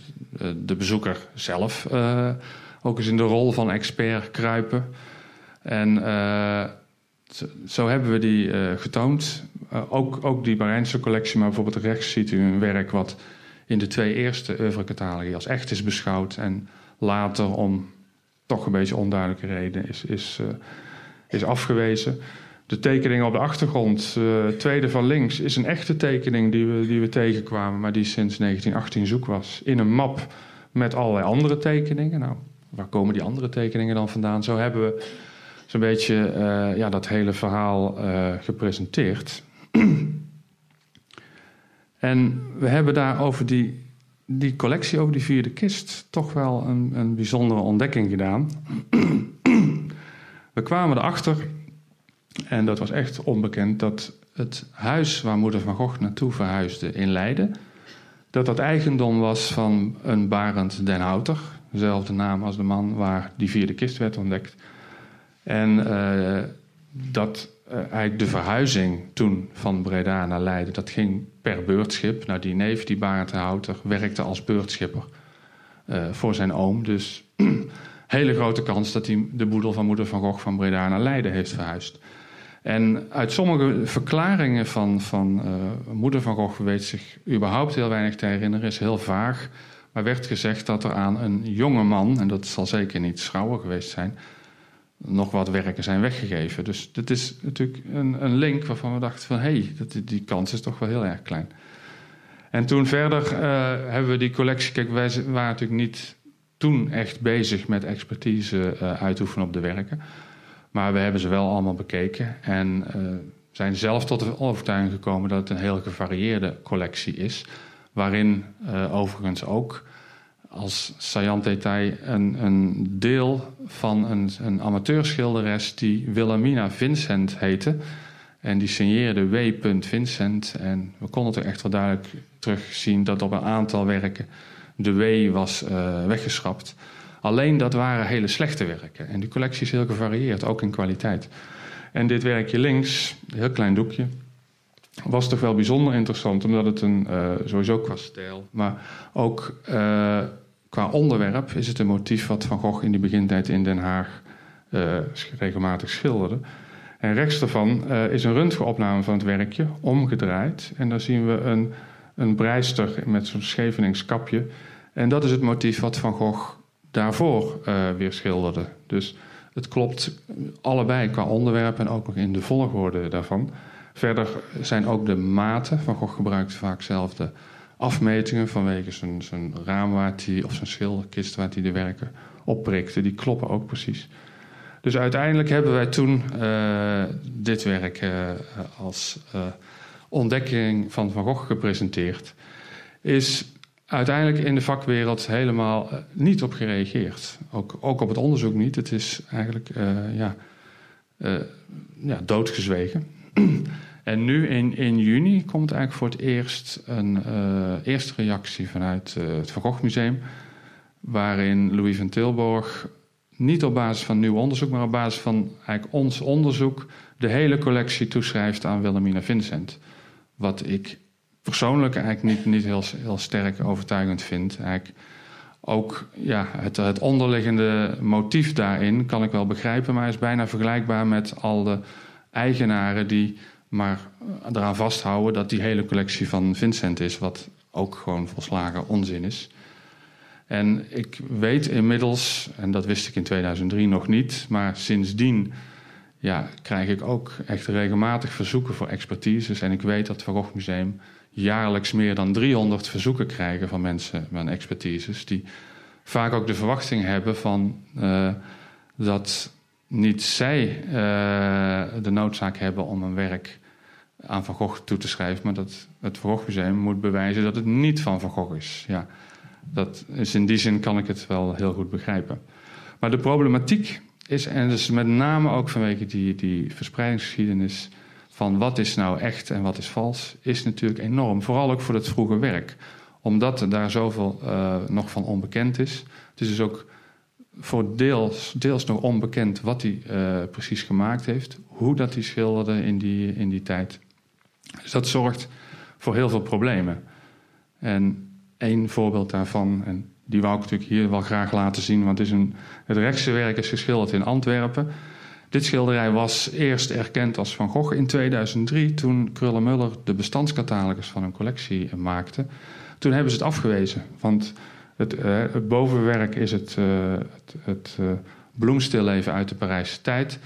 de bezoeker zelf ook eens in de rol van expert kruipen. En zo, hebben we die uh, getoond. Uh, ook, ook die Marijnse collectie, maar bijvoorbeeld rechts ziet u een werk wat in de twee eerste oeuvrecatalogi als echt is beschouwd en later om toch een beetje onduidelijke reden is, is, uh, is afgewezen. De tekening op de achtergrond, tweede van links, is een echte tekening die we, die we tegenkwamen, maar die sinds 1918 zoek was. In een map met allerlei andere tekeningen. Nou, waar komen die andere tekeningen dan vandaan? Zo hebben we zo'n beetje uh, ja, dat hele verhaal uh, gepresenteerd. en we hebben daar over die, die collectie, over die vierde kist, toch wel een, een bijzondere ontdekking gedaan. we kwamen erachter, en dat was echt onbekend, dat het huis waar moeder van Gogh naartoe verhuisde in Leiden, dat dat eigendom was van een Barend den Houter, dezelfde naam als de man waar die vierde kist werd ontdekt. En uh, dat uh, eigenlijk de verhuizing toen van Breda naar Leiden, dat ging per beurtschip. Nou, die neef, die Barend Houter, werkte als beurtschipper uh, voor zijn oom. Dus hele grote kans dat hij de boedel van moeder van Gogh van Breda naar Leiden heeft verhuisd. En uit sommige verklaringen van, van moeder van Gogh weet zich überhaupt heel weinig te herinneren, is heel vaag. Maar werd gezegd dat er aan een jonge man, en dat zal zeker niet Schouwer geweest zijn, nog wat werken zijn weggegeven. Dus dit is natuurlijk een, een link waarvan we dachten van... hé, hey, die kans is toch wel heel erg klein. En toen verder uh, hebben we die collectie... Kijk, wij waren natuurlijk niet toen echt bezig met expertise uh, uitoefenen op de werken. Maar we hebben ze wel allemaal bekeken. En uh, zijn zelf tot de overtuiging gekomen dat het een heel gevarieerde collectie is. Waarin overigens ook als saillant detail een, een deel van een, een amateurschilderes die Wilhelmina Vincent heette. En die signeerde W. Vincent. En we konden toch echt wel duidelijk terugzien dat op een aantal werken de W was uh, weggeschrapt. Alleen dat waren hele slechte werken. En die collectie is heel gevarieerd, ook in kwaliteit. En dit werkje links, een heel klein doekje, was toch wel bijzonder interessant, omdat het een, uh, sowieso qua stijl, maar ook uh, qua onderwerp is het een motief wat Van Gogh in de begintijd in Den Haag uh, regelmatig schilderde. En rechts daarvan is een röntgenopname van het werkje, omgedraaid. En daar zien we een, een breister met zo'n Scheveningskapje. En dat is het motief wat Van Gogh daarvoor weer schilderde. Dus het klopt allebei qua onderwerp en ook nog in de volgorde daarvan. Verder zijn ook de maten, Van Gogh gebruikte vaak zelf de afmetingen vanwege zijn, zijn raam waar of zijn schilderkist waar hij de werken opprikte. Die kloppen ook precies. Dus uiteindelijk hebben wij toen uh, dit werk uh, als uh, ontdekking van Van Gogh gepresenteerd. Is uiteindelijk in de vakwereld helemaal niet op gereageerd. Ook, ook op het onderzoek niet. Het is eigenlijk ja, ja, doodgezwegen. en nu in, in juni komt eigenlijk voor het eerst een eerste reactie vanuit het Van Gogh Museum... waarin Louis van Tilburg niet op basis van nieuw onderzoek, maar op basis van eigenlijk ons onderzoek de hele collectie toeschrijft aan Wilhelmina Vincent. Wat ik persoonlijk eigenlijk niet, niet heel, heel sterk overtuigend vind. Eigenlijk ook ja, het, het onderliggende motief daarin kan ik wel begrijpen, maar is bijna vergelijkbaar met al de eigenaren die maar eraan vasthouden dat die hele collectie van Vincent is, wat ook gewoon volslagen onzin is. En ik weet inmiddels, en dat wist ik in 2003 nog niet, maar sindsdien ja, krijg ik ook echt regelmatig verzoeken voor expertises. En ik weet dat het Van Gogh Museum jaarlijks meer dan 300 verzoeken krijgen van mensen met expertises, die vaak ook de verwachting hebben van uh, dat niet zij uh, de noodzaak hebben om een werk aan Van Gogh toe te schrijven, maar dat het Van Gogh Museum moet bewijzen dat het niet van Van Gogh is. Ja. Dat is in die zin kan ik het wel heel goed begrijpen. Maar de problematiek is, en dus met name ook vanwege die, die verspreidingsgeschiedenis van wat is nou echt en wat is vals, is natuurlijk enorm. Vooral ook voor het vroege werk. Omdat er daar zoveel uh, nog van onbekend is. Het is dus ook voor deels, deels nog onbekend wat hij uh, precies gemaakt heeft. Hoe dat hij schilderde in die, in die tijd. Dus dat zorgt voor heel veel problemen. En één voorbeeld daarvan. En die wou ik natuurlijk hier wel graag laten zien, want het, is een, het rechtse werk is geschilderd in Antwerpen. Dit schilderij was eerst erkend als Van Gogh in 2003, toen Krullenmuller de bestandscatalogus van een collectie maakte. Toen hebben ze het afgewezen, want het, uh, het bovenwerk is het, uh, het, het uh, bloemstilleven uit de Parijse tijd.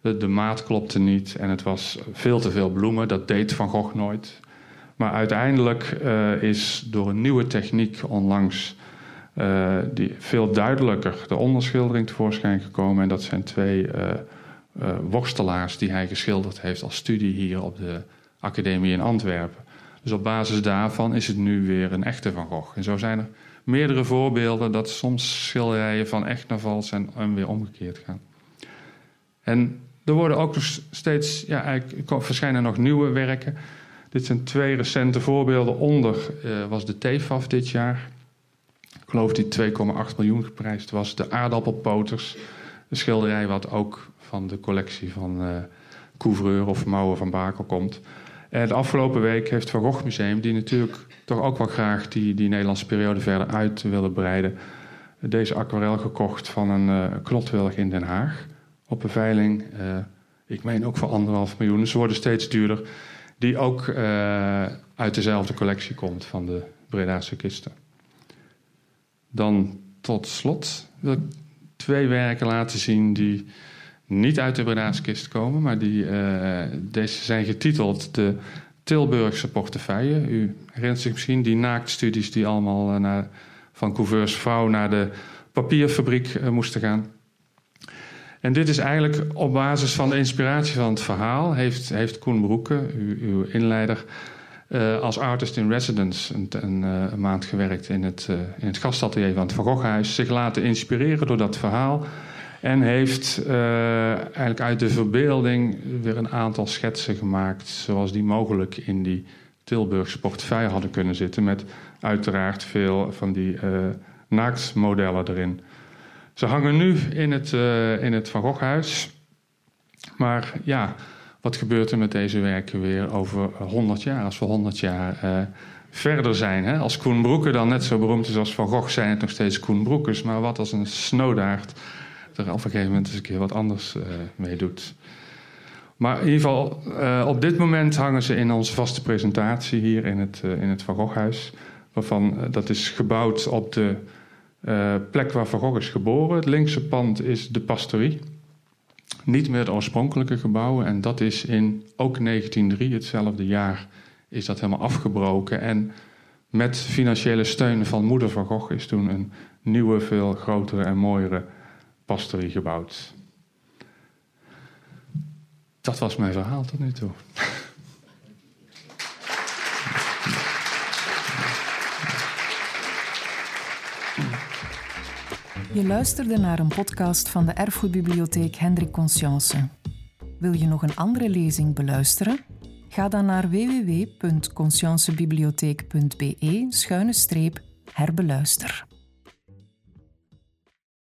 De, maat klopte niet en het was veel te veel bloemen. Dat deed Van Gogh nooit. Maar uiteindelijk is door een nieuwe techniek onlangs die veel duidelijker de onderschildering tevoorschijn gekomen. En dat zijn twee uh, worstelaars die hij geschilderd heeft als studie hier op de Academie in Antwerpen. Dus op basis daarvan is het nu weer een echte Van Gogh. En zo zijn er meerdere voorbeelden dat soms schilderijen van echt naar vals en, en weer omgekeerd gaan. En er worden ook nog steeds, ja, eigenlijk verschijnen nog nieuwe werken. Dit zijn twee recente voorbeelden. Onder uh, was de TFAF dit jaar. Ik geloof die 2,8 miljoen geprijsd was. De aardappelpoters. Een schilderij wat ook van de collectie van uh, Couvreur of Mouwen van Bakel komt. En de afgelopen week heeft Van Gogh Museum, die natuurlijk toch ook wel graag die, die Nederlandse periode verder uit willen breiden, deze aquarel gekocht van een uh, in Den Haag. Op een veiling, uh, ik meen ook voor anderhalf miljoen. Ze worden steeds duurder die ook uit dezelfde collectie komt van de Bredaanse kisten. Dan tot slot wil ik twee werken laten zien die niet uit de kist komen, maar die uh, deze zijn getiteld de Tilburgse portefeuille. U herinnert zich misschien die naaktstudies die allemaal uh, naar, van Couveurs vrouw naar de papierfabriek moesten gaan. En dit is eigenlijk op basis van de inspiratie van het verhaal... heeft, heeft Koen Broeke, uw, uw inleider... Als artist in residence een, een, maand gewerkt in het, in het gastatelier van het Van Goghhuis. Zich laten inspireren door dat verhaal. En heeft eigenlijk uit de verbeelding weer een aantal schetsen gemaakt. Zoals die mogelijk in die Tilburgse portefeuille hadden kunnen zitten. Met uiteraard veel van die naaktmodellen erin. Ze hangen nu in het, uh, in het Van Goghhuis. Maar ja, wat gebeurt er met deze werken weer over 100 jaar, als we 100 jaar uh, verder zijn? Hè? Als Koen Broeke dan net zo beroemd is als Van Gogh, zijn het nog steeds Koen Broekers. Maar wat als een snowdaard er op een gegeven moment eens een keer wat anders uh, mee doet? Maar in ieder geval, op dit moment hangen ze in onze vaste presentatie hier in het, in het Van Goghhuis. Waarvan dat is gebouwd op de plek waar Van Gogh is geboren. Het linkse pand is de pastorie. Niet meer het oorspronkelijke gebouw. En dat is in ook 1903, hetzelfde jaar, is dat helemaal afgebroken. En met financiële steun van moeder van Gogh is toen een nieuwe, veel grotere en mooiere gebouwd. Dat was mijn verhaal tot nu toe. Je luisterde naar een podcast van de Erfgoedbibliotheek Hendrik Conscience. Wil je nog een andere lezing beluisteren? Ga dan naar www.consciencebibliotheek.be-herbeluister.